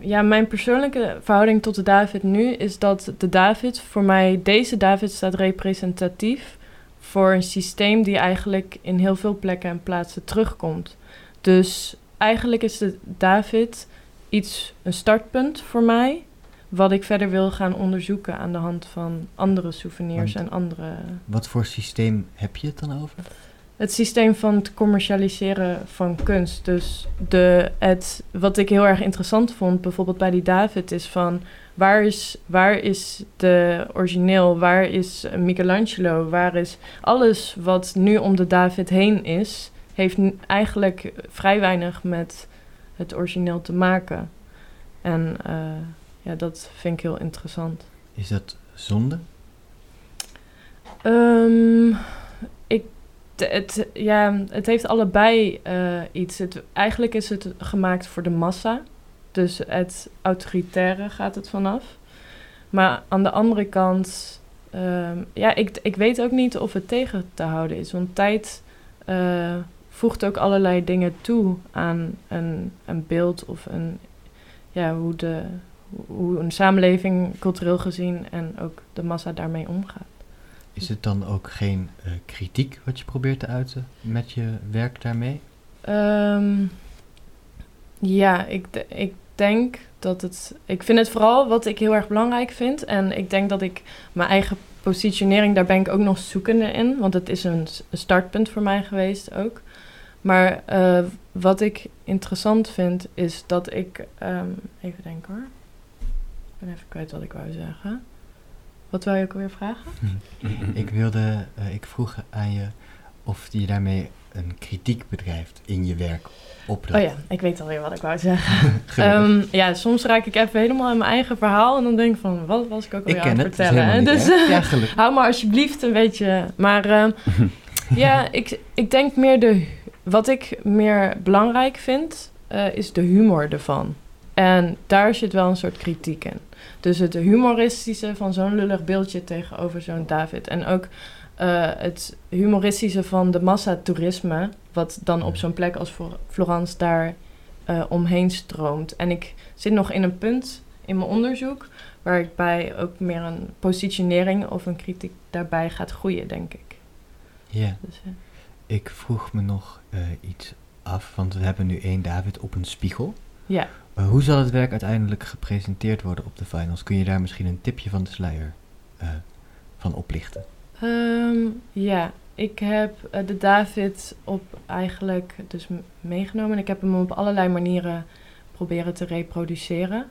ja, mijn persoonlijke verhouding tot de David nu is dat de David voor mij, deze David staat representatief voor een systeem die eigenlijk in heel veel plekken en plaatsen terugkomt. Dus eigenlijk is de David iets, een startpunt voor mij, wat ik verder wil gaan onderzoeken aan de hand van andere souvenirs Want- en andere. Wat voor systeem heb je het dan over? Het systeem van het commercialiseren van kunst. Dus de, het, wat ik heel erg interessant vond, bijvoorbeeld bij die David, is van waar is, waar is de origineel, waar is Michelangelo, waar is alles wat nu om de David heen is, heeft eigenlijk vrij weinig met het origineel te maken. En eh, ja, dat vind ik heel interessant. Is dat zonde? Ehm, ik, het, ja, het heeft allebei eh, iets. Het, eigenlijk is het gemaakt voor de massa. Dus het autoritaire gaat het vanaf. Maar aan de andere kant, ehm, ja, ik, ik weet ook niet of het tegen te houden is. Want tijd eh, voegt ook allerlei dingen toe aan een, een beeld of een, ja, hoe, de, hoe een samenleving cultureel gezien en ook de massa daarmee omgaat. Is het dan ook geen eh, kritiek wat je probeert te uiten met je werk daarmee? Ehm, ja, ik, ik denk dat het. Ik vind het vooral wat ik heel erg belangrijk vind. En ik denk dat ik mijn eigen positionering, daar ben ik ook nog zoekende in. Want het is een startpunt voor mij geweest ook. Maar eh, wat ik interessant vind, is dat ik. ehm, even denken hoor. Ik ben even kwijt wat ik wou zeggen. Wat wou je ook alweer vragen? Ik wilde, eh, ik vroeg aan je of je daarmee een kritiek bedrijft in je werk. Op dat. Oh ja, ik weet alweer wat ik wou zeggen. Ehm, ja, soms raak ik even helemaal in mijn eigen verhaal en dan denk ik van, wat was ik ook ik alweer ken aan het, vertellen? niet dus. Ja, gelukkig. hou maar alsjeblieft een beetje. Maar ehm, ja, ik, ik denk meer de, wat ik meer belangrijk vind, eh, is de humor ervan. En daar zit wel een soort kritiek in. Dus het humoristische van zo'n lullig beeldje tegenover zo'n David. En ook eh, het humoristische van de massatoerisme, wat dan op zo'n plek als Flor- Florence daar eh, omheen stroomt. En ik zit nog in een punt in mijn onderzoek waar ik bij ook meer een positionering of een kritiek daarbij gaat groeien, denk ik. Ja, Dus, eh, ik vroeg me nog iets af, want we hebben nu één David op een spiegel. ja. Eh, hoe zal het werk uiteindelijk gepresenteerd worden op de finals? Kun je daar misschien een tipje van de sluier eh, van oplichten? Ehm, ja, ik heb eh, de David op eigenlijk dus meegenomen. En ik heb hem op allerlei manieren proberen te reproduceren.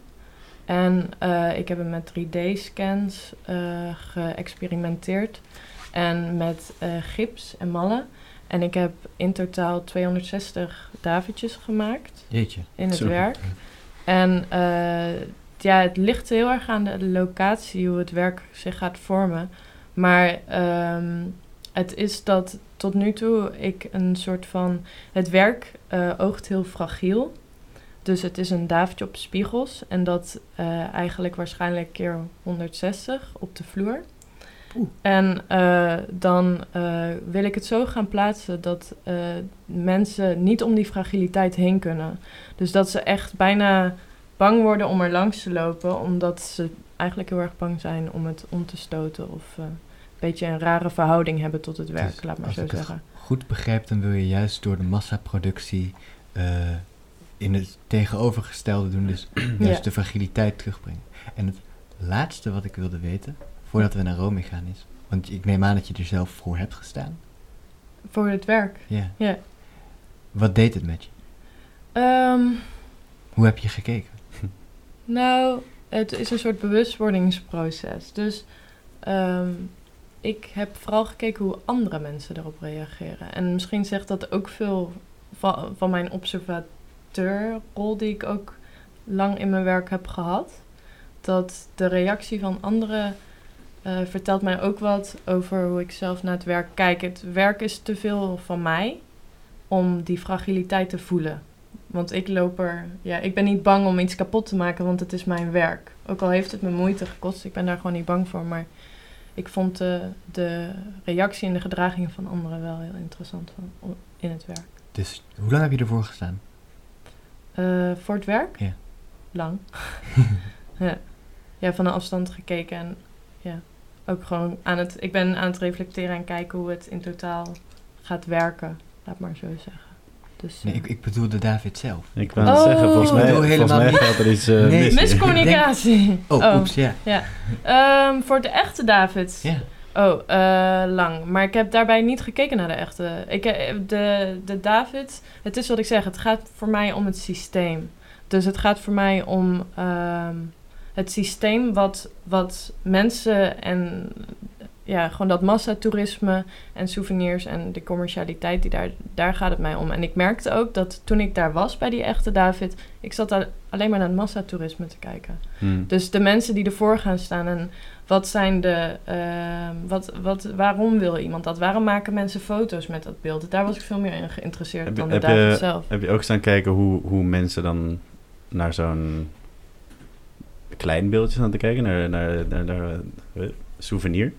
En eh, ik heb hem met 3D-scans eh, geëxperimenteerd. En met eh, gips en mallen. En ik heb in totaal 260 Davidjes gemaakt Jeetje. in het werk. En eh, ja, het ligt heel erg aan de locatie hoe het werk zich gaat vormen. Maar ehm, het is dat tot nu toe ik een soort van. Het werk eh, oogt heel fragiel. Dus het is een davertje op spiegels. En dat eh, eigenlijk waarschijnlijk keer 160 op de vloer. Oeh. En eh, dan eh, wil ik het zo gaan plaatsen dat eh, mensen niet om die fragiliteit heen kunnen. Dus dat ze echt bijna bang worden om er langs te lopen, omdat ze eigenlijk heel erg bang zijn om het om te stoten of een beetje een rare verhouding hebben tot het werk, Dus laat maar zo zeggen. Goed begrijp, dan wil je juist door de massaproductie in het tegenovergestelde doen, dus juist Ja. de fragiliteit terugbrengen. En het laatste wat ik wilde weten, voordat we naar Rome gaan is, want ik neem aan dat je er zelf voor hebt gestaan. Voor het werk. Ja. Ja. Wat deed het met je? Ehm, Hoe heb je gekeken? Nou, het is een soort bewustwordingsproces. Dus ehm, ik heb vooral gekeken hoe andere mensen erop reageren. En misschien zegt dat ook veel van, van mijn observateurrol die ik ook lang in mijn werk heb gehad. Dat de reactie van anderen eh, vertelt mij ook wat over hoe ik zelf naar het werk kijk. Het werk is te veel van mij om die fragiliteit te voelen. Want ik loop er, ja, ik ben niet bang om iets kapot te maken, want het is mijn werk. Ook al heeft het me moeite gekost, ik ben daar gewoon niet bang voor. Maar ik vond de, de reactie en de gedragingen van anderen wel heel interessant van, in het werk. Dus hoe lang heb je ervoor gestaan? Eh, voor het werk? Ja. Lang. ja. ja, van een afstand gekeken en ja, ook gewoon aan het, ik ben aan het reflecteren en kijken hoe het in totaal gaat werken, laat maar zo zeggen. Dus, Nee, eh, ik, ik bedoelde David zelf. Ik wou het Oh. zeggen, volgens mij, bedoel volgens helemaal mij niet- gaat er iets eh, Nee. mis. Miscommunicatie. Oh, oeps, ja. Ehm, voor de echte David. Ja. Oh, eh, lang. Maar ik heb daarbij niet gekeken naar de echte. Ik, eh, de, de David, het is wat ik zeg, het gaat voor mij om het systeem. Dus het gaat voor mij om ehm, het systeem wat, wat mensen en ja, gewoon dat massatoerisme en souvenirs en de commercialiteit, die daar, daar gaat het mij om. En ik merkte ook dat toen ik daar was bij die echte David, ik zat daar alleen maar naar het massatoerisme te kijken. Hmm. Dus de mensen die ervoor gaan staan en wat zijn de. ehm, wat, wat, waarom wil iemand dat? Waarom maken mensen foto's met dat beeld? Daar was ik veel meer in geïnteresseerd Heb dan de heb David je- zelf. Heb je ook staan kijken hoe, hoe mensen dan naar zo'n klein beeldje staan te kijken, naar, naar, naar, naar eh, souvenir?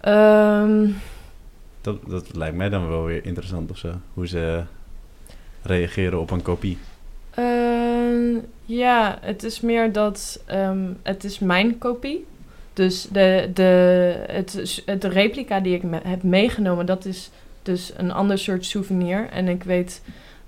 Ehm, Dat, dat lijkt mij dan wel weer interessant of zo. Hoe ze reageren op een kopie. ehm, ja, het is meer dat. ehm, het is mijn kopie. Dus de, de, het, het replica die ik me- heb meegenomen, dat is dus een ander soort souvenir. En ik weet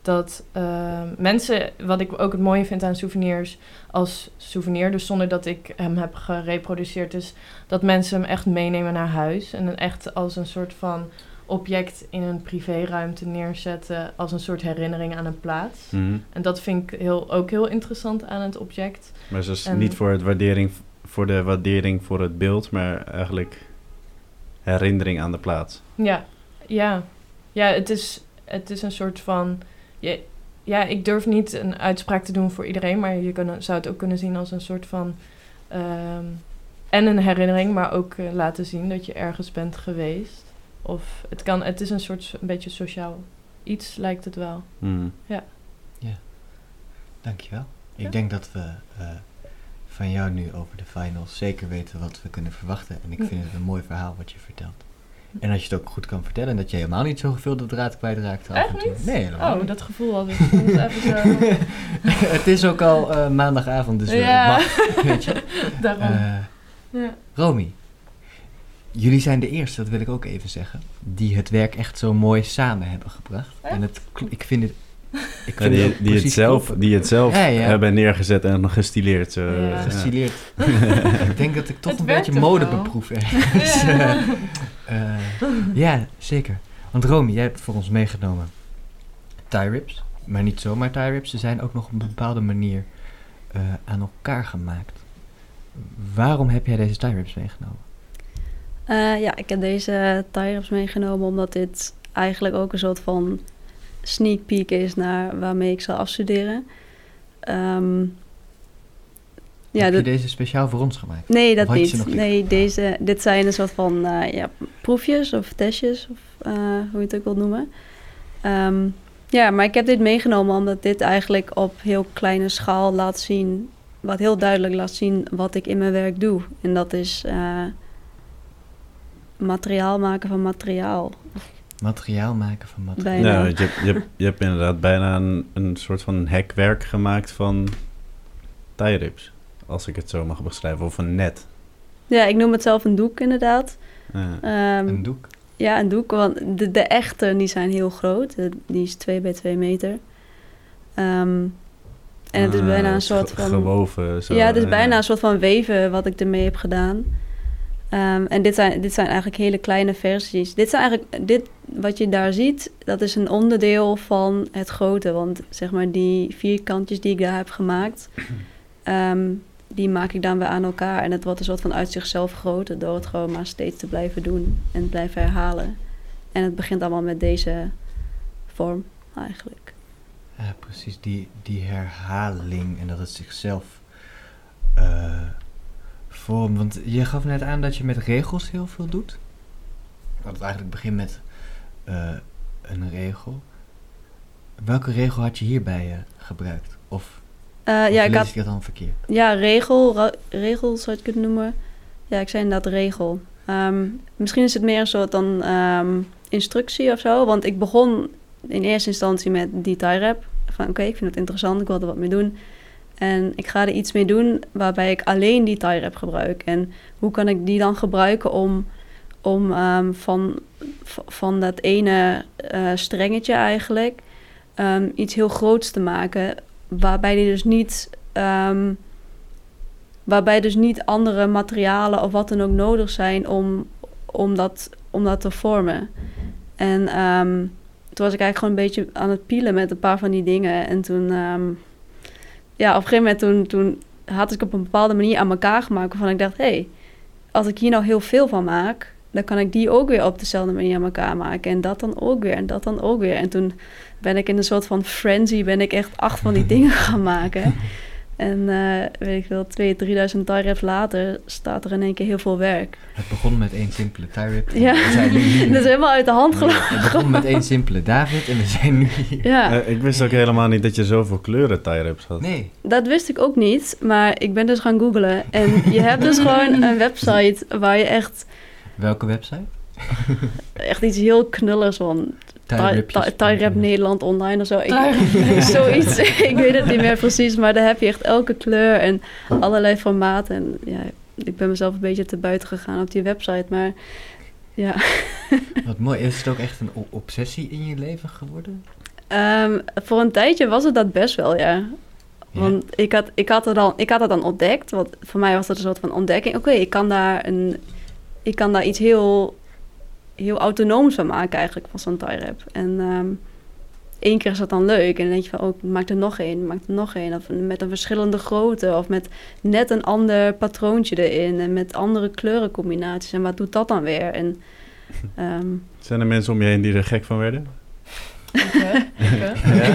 dat ehm, mensen, wat ik ook het mooie vind aan souvenirs als souvenir, dus zonder dat ik hem heb gereproduceerd, is dat mensen hem echt meenemen naar huis. En dan echt als een soort van object in een privéruimte neerzetten, als een soort herinnering aan een plaats. Mhm. En dat vind ik heel, ook heel interessant aan het object. Maar ze is En- niet voor, het waardering, voor de waardering voor het beeld, maar eigenlijk herinnering aan de plaats. Ja, ja. Ja, het is, het is een soort van... Je, ja, ik durf niet een uitspraak te doen voor iedereen, maar je kan, zou het ook kunnen zien als een soort van... ehm, en een herinnering, maar ook eh, laten zien dat je ergens bent geweest. Of het, kan, het is een soort een beetje sociaal iets, lijkt het wel. Mhm. Dankjewel. Ik Ja. denk dat we eh, van jou nu over de finals zeker weten wat we kunnen verwachten. En ik Hm. vind het een mooi verhaal wat je vertelt. En als je het ook goed kan vertellen en dat je helemaal niet zoveel de draad kwijtraakt. af Echt en toe. niet? Nee, helemaal Oh, niet. dat gevoel had ik soms even zo. het is ook al eh, maandagavond, dus we- Ja. mag, weet je. Daarom. Eh, ja. Romy, jullie zijn de eerste, dat wil ik ook even zeggen, die het werk echt zo mooi samen hebben gebracht. Echt? En het, ik vind het Ik Ja, vind die, die, het zelf, kloppen. die het zelf Ja, ja. hebben neergezet en gestileerd. Zo. Ja. Ja. Gestileerd. ik denk dat ik toch Het een beetje mode beproef ergens. Eh, ja, zeker. Want Romy, jij hebt voor ons meegenomen tie rips. Maar niet zomaar tie rips. Ze zijn ook nog op een bepaalde manier eh, aan elkaar gemaakt. Waarom heb jij deze tie rips meegenomen? Eh, ja, ik heb deze tie-ups meegenomen omdat dit eigenlijk ook een soort van sneak peek is naar waarmee ik zal afstuderen. Ehm, ja, heb je dat- deze speciaal voor ons gemaakt? nee, dat je niet. Nee, deze, dit zijn een soort van eh, ja, proefjes of testjes, of eh, hoe je het ook wilt noemen. Ehm, ja, maar ik heb dit meegenomen omdat dit eigenlijk op heel kleine schaal laat zien, wat heel duidelijk laat zien wat ik in mijn werk doe. En dat is eh, materiaal maken van materiaal. Materiaal maken van materiaal. Bijna. Je, hebt- je, hebt- je hebt inderdaad bijna een, een soort van hekwerk gemaakt van tie rips. Als ik het zo mag beschrijven. Of een net. Ja, ik noem het zelf een doek inderdaad. Ja. Ehm, Een doek. Ja, een doek, want de, de echte die zijn heel groot. De- die is 2 bij 2 meter. Ehm, en het is Ah, bijna een soort van... Gewoven. Zo, ja, het is ja. bijna een soort van weven wat ik ermee heb gedaan. Ehm, en dit zijn, dit zijn eigenlijk hele kleine versies. Dit zijn eigenlijk, dit wat je daar ziet, dat is een onderdeel van het grote. Want zeg maar die vierkantjes die ik daar heb gemaakt, ehm, die maak ik dan weer aan elkaar. En het wordt een soort van uit zichzelf groter door het gewoon maar steeds te blijven doen en blijven herhalen. En het begint allemaal met deze vorm eigenlijk. Ja, precies. Die, die herhaling en dat het zichzelf eh vormt. Want je gaf net aan dat je met regels heel veel doet. Dat het eigenlijk begint met eh, een regel. Welke regel had je hierbij eh, gebruikt? Of, Of ja, ik had ik dan verkeerd? Ja, regel, regel zou je het kunnen noemen. Ja, ik zei inderdaad regel. Ehm, misschien is het meer een soort dan ehm, instructie of zo. Want ik begon in eerste instantie met die tie rap. Van oké, ik vind het interessant, ik wil er wat mee doen. En ik ga er iets mee doen waarbij ik alleen die tie rap gebruik. En hoe kan ik die dan gebruiken om, om ehm, van, van dat ene eh, strengetje eigenlijk iets heel groots te maken. Waarbij die dus niet Ehm, waarbij dus niet andere materialen of wat dan ook nodig zijn om, om, dat, om dat te vormen. En ehm, toen was ik eigenlijk gewoon een beetje aan het pielen met een paar van die dingen. En toen, ehm, ja, op een gegeven moment toen, toen had ik op een bepaalde manier aan elkaar gemaakt waarvan ik dacht, hé, hey, als ik hier nou heel veel van maak, dan kan ik die ook weer op dezelfde manier aan elkaar maken. En dat dan ook weer, en dat dan ook weer. En toen ben ik in een soort van frenzy, ben ik echt acht van die dingen gaan maken. En eh, weet ik veel, 2.000, 3.000 tie reps later staat er in één keer heel veel werk. Het begon met één simpele en Ja. we zijn nu hier. Dat is helemaal uit de hand gelopen. Het begon met één simpele David en we zijn nu hier. Ja, Eh, ik wist ook helemaal niet dat je zoveel kleuren tie rips had. Nee. dat wist ik ook niet. Maar ik ben dus gaan googlen. En je hebt dus gewoon een website waar je echt, Welke website? echt iets heel knullers van... Rap Nederland online of zo. Ik, zoiets. ik weet het niet meer precies. Maar daar heb je echt elke kleur en allerlei formaten. En ja, ik ben mezelf een beetje te buiten gegaan op die website. Maar ja... Wat mooi. Is het ook echt een obsessie in je leven geworden? Ehm, voor een tijdje was het dat best wel, ja. Ja. Want ik had, ik, had er dan, ik had het dan ontdekt. Want voor mij was dat een soort van ontdekking. Oké, ik kan daar een, ik kan daar iets heel, heel autonooms van maken eigenlijk, van zo'n tie rap. En ehm één keer is dat dan leuk. En dan denk je van, oh, maak er nog één, maak er nog één. Of met een verschillende grootte. Of met net een ander patroontje erin. En met andere kleurencombinaties. En wat doet dat dan weer? En ehm, Zijn er mensen om je heen die er gek van werden?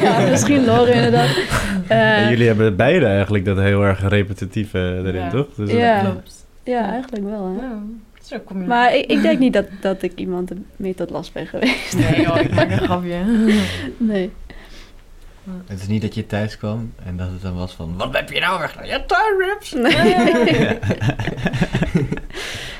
Ja, misschien Lore inderdaad. Eh, En jullie hebben beide eigenlijk dat heel erg repetitieve erin, Ja. toch? Dus Ja. Klopt. ja, eigenlijk wel. Hè? Ja, zo kom je. Maar ik, ik denk niet dat, dat ik iemand mee tot last ben geweest. Nee joh, ik maak een grapje. Nee. Het is niet dat je thuis kwam en dat het dan was van... Wat heb je nou weer gedaan? Ja, tie rips! Nee.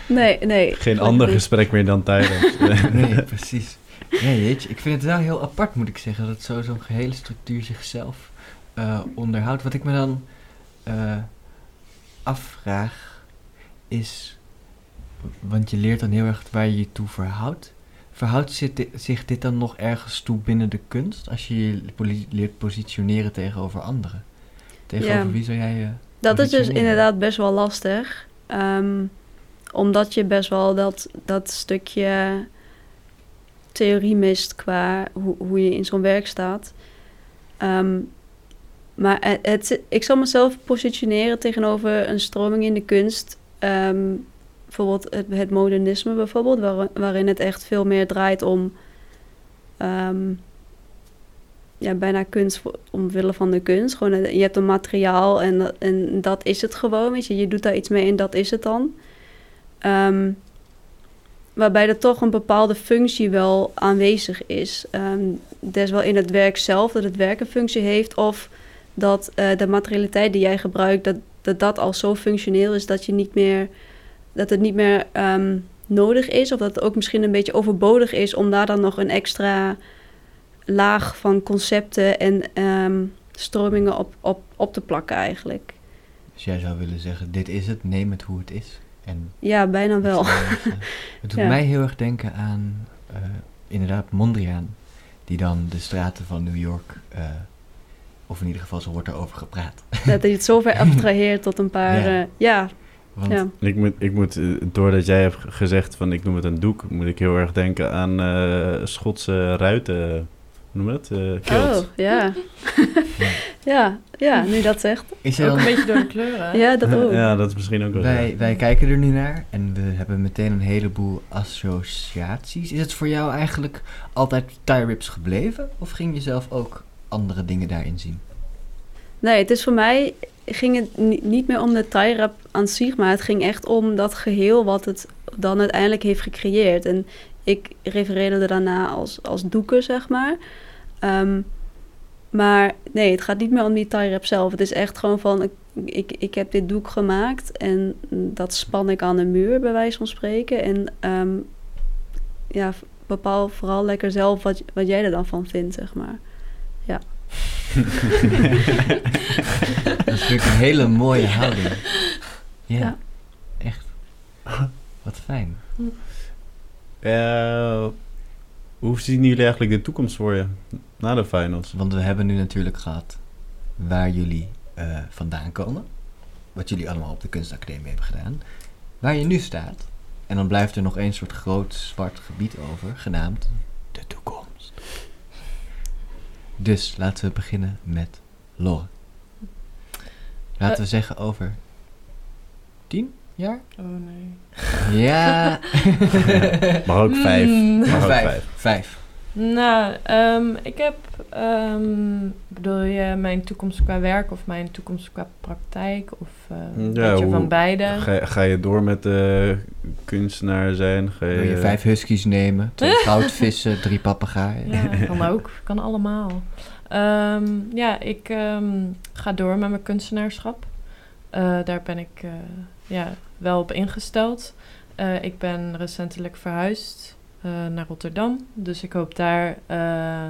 nee, nee. Geen ander niet. gesprek meer dan tie rips. Nee, precies. Ja, jeetje. Ik vind het wel heel apart, moet ik zeggen, dat zo zo'n gehele structuur zichzelf eh, onderhoudt. Wat ik me dan eh, afvraag is, want je leert dan heel erg waar je je toe verhoudt. Verhoudt zich dit, zich dit dan nog ergens toe binnen de kunst? Als je je leert positioneren tegenover anderen? Tegenover Ja. wie zou jij je... Dat is dus inderdaad best wel lastig. Ehm, omdat je best wel dat, dat stukje theorie mist qua hoe, hoe je in zo'n werk staat. Ehm, maar het, het- ik zal mezelf positioneren tegenover een stroming in de kunst. Ehm, bijvoorbeeld het, modernisme bijvoorbeeld, waar- waarin het echt veel meer draait om... ehm, ja, bijna kunst omwille van de kunst. Gewoon, eh, je hebt een materiaal en, dat- en dat is het gewoon. Weet je. je doet daar iets mee en dat is het dan. Ehm, waarbij er toch een bepaalde functie wel aanwezig is. Ehm des wel in het werk zelf, dat het werk een functie heeft. Of dat eh, de materialiteit die jij gebruikt, dat dat al zo functioneel is dat je niet meer dat het niet meer ehm, nodig is. Of dat het ook misschien een beetje overbodig is om daar dan nog een extra laag van concepten en ehm, stromingen op, op, op te plakken eigenlijk. Dus jij zou willen zeggen, dit is het, neem het hoe het is. En Ja, bijna wel. Het doet Ja. mij heel erg denken aan, eh, inderdaad, Mondriaan. Die dan de straten van New York, eh, of in ieder geval zo wordt er over gepraat. Dat je het zover abstraheert tot een paar... Ja. Ja, ja, Want ja. Ik moet, ik moet, eh, doordat jij hebt gezegd van ik noem het een doek, moet ik heel erg denken aan eh, Schotse ruiten. Hoe noem je dat? Eh kilts. Oh, ja. ja, ja, nu dat zegt. is Ook dan, een beetje door de kleuren. Ja, dat ook. Ja, dat is misschien ook wel wij, wij kijken er nu naar en we hebben meteen een heleboel associaties. Is het voor jou eigenlijk altijd tie rips gebleven? Of ging je zelf ook andere dingen daarin zien? Nee, het is voor mij ging het ni- niet meer om de tie rap aan zich, maar het ging echt om dat geheel wat het dan uiteindelijk heeft gecreëerd. En ik refereerde er daarna als, als doeken, zeg maar. Ehm, maar nee, het gaat niet meer om die tie rap zelf. Het is echt gewoon van, ik, ik, ik heb dit doek gemaakt en dat span ik aan de muur, bij wijze van spreken. En ehm, ja, bepaal vooral lekker zelf wat, wat jij er dan van vindt, zeg maar. Dat is natuurlijk een hele mooie houding. Ja, Ja. echt. Wat fijn. Eh, hoe zien jullie eigenlijk de toekomst voor je na de finals? Want we hebben nu natuurlijk gehad waar jullie eh, vandaan komen. Wat jullie allemaal op de kunstacademie hebben gedaan. Waar je nu staat. En dan blijft er nog één soort groot zwart gebied over, genaamd de toekomst. Dus laten we beginnen met Lore. Laten Eh. we zeggen over tien jaar? Oh nee. Ja. Mag ook vijf. Mm. Mag ook vijf. vijf. Vijf. Nou, ehm, ik heb, ehm, bedoel je mijn toekomst qua werk of mijn toekomst qua praktijk of eh, een beetje hoe- van beide? Ga, ga je door met de kunstenaar zijn? Ga Wil je vijf huskies nemen, twee goudvissen, drie papegaaien? Ja, kan ook, kan allemaal. Ehm, ja, ik ehm, ga door met mijn kunstenaarschap. Eh, daar ben ik eh, ja, wel op ingesteld. Eh, ik ben recentelijk verhuisd eh, naar Rotterdam. Dus ik hoop daar eh,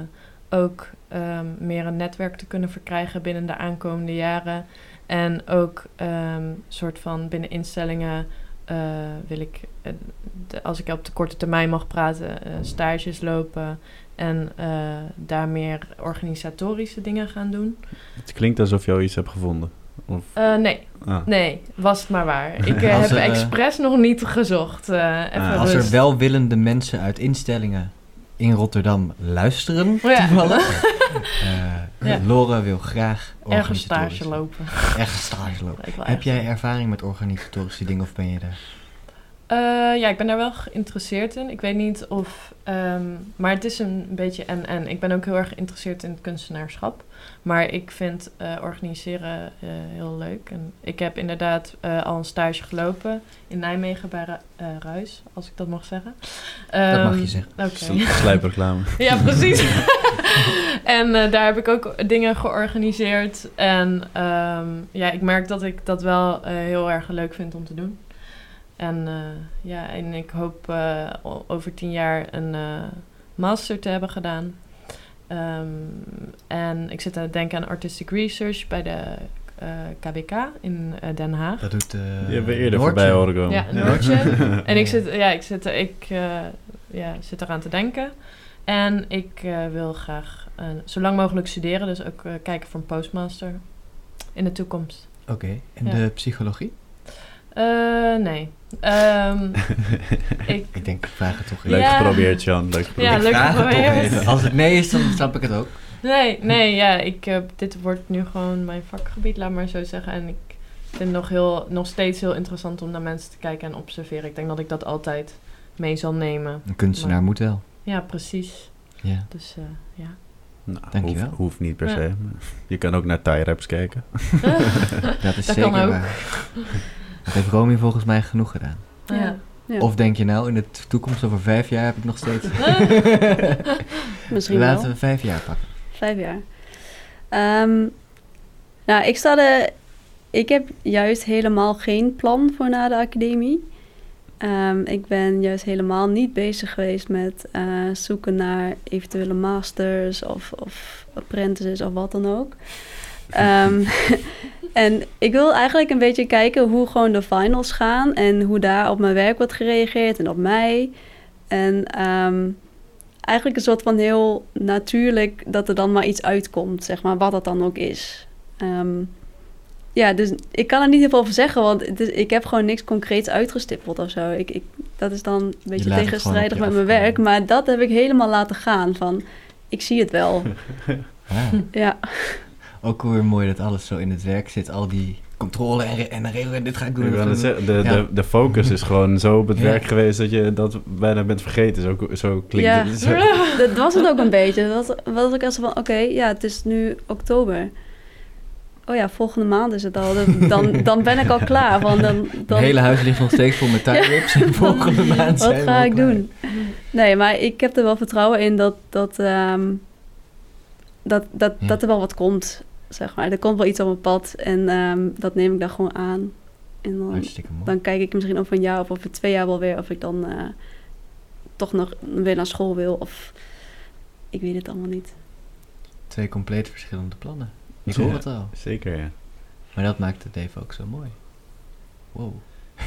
ook ehm, meer een netwerk te kunnen verkrijgen binnen de aankomende jaren. En ook een soort van binnen instellingen wil ik, eh, de- als ik op de korte termijn mag praten, eh, stages lopen. En eh, daar meer organisatorische dingen gaan doen. Het klinkt alsof je al iets hebt gevonden. Of, Eh, nee, ah. nee, was het maar waar. Ik eh, heb er, eh, expres nog niet gezocht. eh, even Ah. Als er rust. welwillende mensen uit instellingen in Rotterdam luisteren, Oh ja. toevallig. eh, Ja. Lore wil graag Ergens stage lopen. Ergens stage lopen. Heb jij ervaring met organisatorische dingen of ben je daar? Eh, ja, ik ben daar wel geïnteresseerd in. Ik weet niet of... ehm, maar het is een beetje en-en. Ik ben ook heel erg geïnteresseerd in het kunstenaarschap. Maar ik vind eh, organiseren eh, heel leuk. En ik heb inderdaad al een stage gelopen in Nijmegen bij Ru- Ruis, als ik dat mag zeggen. Dat mag Ehm, je zeggen. Oké. Sl- Slijpreclame. Ja, precies. en daar heb ik ook dingen georganiseerd. En ehm, ja, ik merk dat ik dat wel heel erg leuk vind om te doen. En eh, ja, en ik hoop eh, over tien jaar een eh, master te hebben gedaan. Ehm, en ik zit aan het denken aan artistic research bij de eh, KBK in Den Haag. Dat doet eh Die hebben we eerder voorbij horen komen. Ja, Noortje. En ik zit, ja, ik zit, ik, eh, ja, zit eraan te denken. En ik eh, wil graag eh, zo lang mogelijk studeren, dus ook kijken voor een postmaster in de toekomst. Oké, en Ja. de psychologie? Eh, nee. Ehm, ik, Ik denk, ik vraag het toch Leuk Ja. geprobeerd, Jan. Leuk geprobeerd. Ja, leuk geprobeerd. even. Als het nee is, dan snap ik het ook. nee, nee, ja, ik, eh, dit wordt nu gewoon mijn vakgebied, laat maar zo zeggen. En ik vind het nog, heel, nog steeds heel interessant om naar mensen te kijken en observeren. Ik denk dat ik dat altijd mee zal nemen. Een kunstenaar Maar- moet wel. Ja, precies. Ja. Dus eh, ja. Nou, Dankjewel. hoeft, hoeft niet per Ja. se. Je kan ook naar Thai-raps kijken. Dat is Dat zeker kan ook. waar. Dat heeft Romy volgens mij genoeg gedaan. ja. Ja. Of denk je nou, in de toekomst over vijf jaar heb ik nog steeds... Misschien Laten wel. we vijf jaar pakken. Vijf jaar. Ehm, nou, ik sta er... Ik heb juist helemaal geen plan voor na de academie. Ehm, ik ben juist helemaal niet bezig geweest met eh, zoeken naar eventuele masters of, of apprentices of wat dan ook. Ehm, en ik wil eigenlijk een beetje kijken hoe gewoon de finals gaan en hoe daar op mijn werk wordt gereageerd en op mij. En ehm, eigenlijk een soort van heel natuurlijk dat er dan maar iets uitkomt, zeg maar, wat dat dan ook is. Ehm, ja, dus ik kan er niet heel veel over zeggen, want het is- ik heb gewoon niks concreets uitgestippeld of zo. Ik, ik, dat is dan een beetje tegenstrijdig met mijn werk, maar dat heb ik helemaal laten gaan van, ik zie het wel. Ja, ook weer mooi dat alles zo in het werk zit. Al die controle en, re- en regelen. En dit ga ik doen. Ik zeggen, de, Ja. de, de focus is gewoon zo op het Ja. werk geweest dat je dat bijna bent vergeten. Zo, zo klinkt Ja. het. Zo- dat was het ook een beetje. Dat was, was ik als van, oké, ja, het is nu oktober. Oh ja, volgende maand is het al. Dan- Dan, dan ben ik al klaar. Want dan, dan, Het hele huis ligt nog steeds vol met tie rips. En volgende maand Wat zijn ga ik klaar. doen? Nee, maar ik heb er wel vertrouwen in dat, dat, ehm, dat, dat, Ja. dat er wel wat komt, zeg maar. Er komt wel iets op mijn pad en ehm, dat neem ik dan gewoon aan. En dan, Hartstikke mooi. dan kijk ik misschien over een jaar of over twee jaar wel weer of ik dan eh, toch nog weer naar school wil of ik weet het allemaal niet. Twee compleet verschillende plannen. Ik Ja. hoor het al. Zeker, ja. Maar dat maakt het even ook zo mooi. Wow.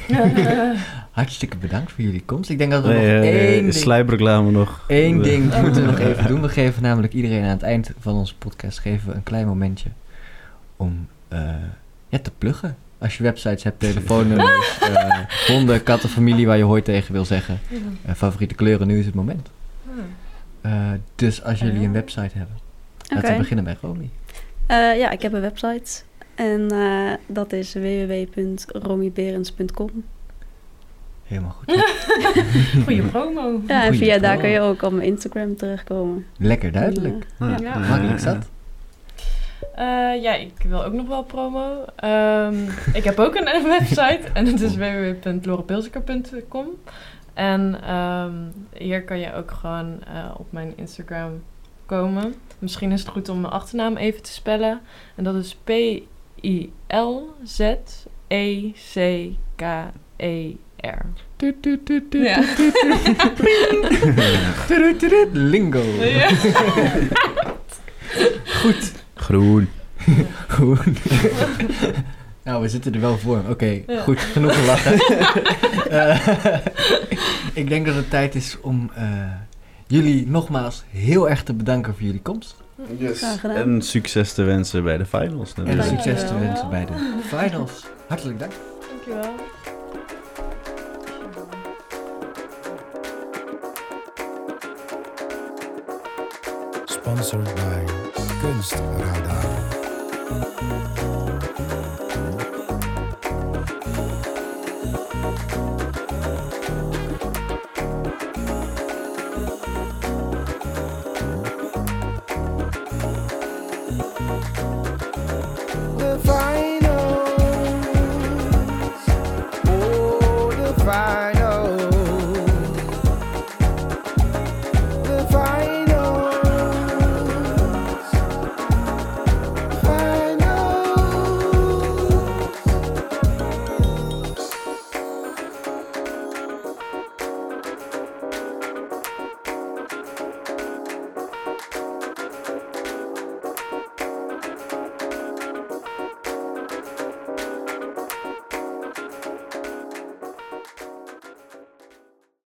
Hartstikke bedankt voor jullie komst. Ik denk dat we nog Nee, eh, één ding... Slijpreclame nog. Eén Eh, ding moeten we nog even doen. We geven namelijk iedereen aan het eind van onze podcast geven we een klein momentje om eh, ja, te pluggen. Als je websites hebt, telefoonnummers, eh honden, katten, familie waar je hooi tegen wil zeggen. eh, favoriete kleuren, nu is het moment. Eh, dus als jullie een website hebben, laten we beginnen bij Romy. Eh, ja, ik heb een website en eh, dat is www.romyberens.com. Helemaal goed. Goeie promo. Ja, en Goeie via daar promo. kun je ook op mijn Instagram terechtkomen. Lekker duidelijk. En, Ja. Makkelijk zat. Eh, ja, ik wil ook nog wel promo. Ehm, ik heb ook een website en het is www.lorepilziker.com. En ehm, hier kan je ook gewoon eh, op mijn Instagram komen. Misschien is het goed om mijn achternaam even te spellen. En dat is E P-I-L-Z-E-C-K-E-R. Ja. Lingo. Ja. Goed. Groen. Goed. nou, we zitten er wel voor. Oké, Ja. goed. Genoeg gelachen. Eh, ik denk dat het tijd is om eh, jullie nogmaals heel erg te bedanken voor jullie komst. Gedaan. En succes te wensen bij de finals. En natuurlijk. succes te wensen bij de finals. Hartelijk dank. Dankjewel. Sponsored by Kunstradar.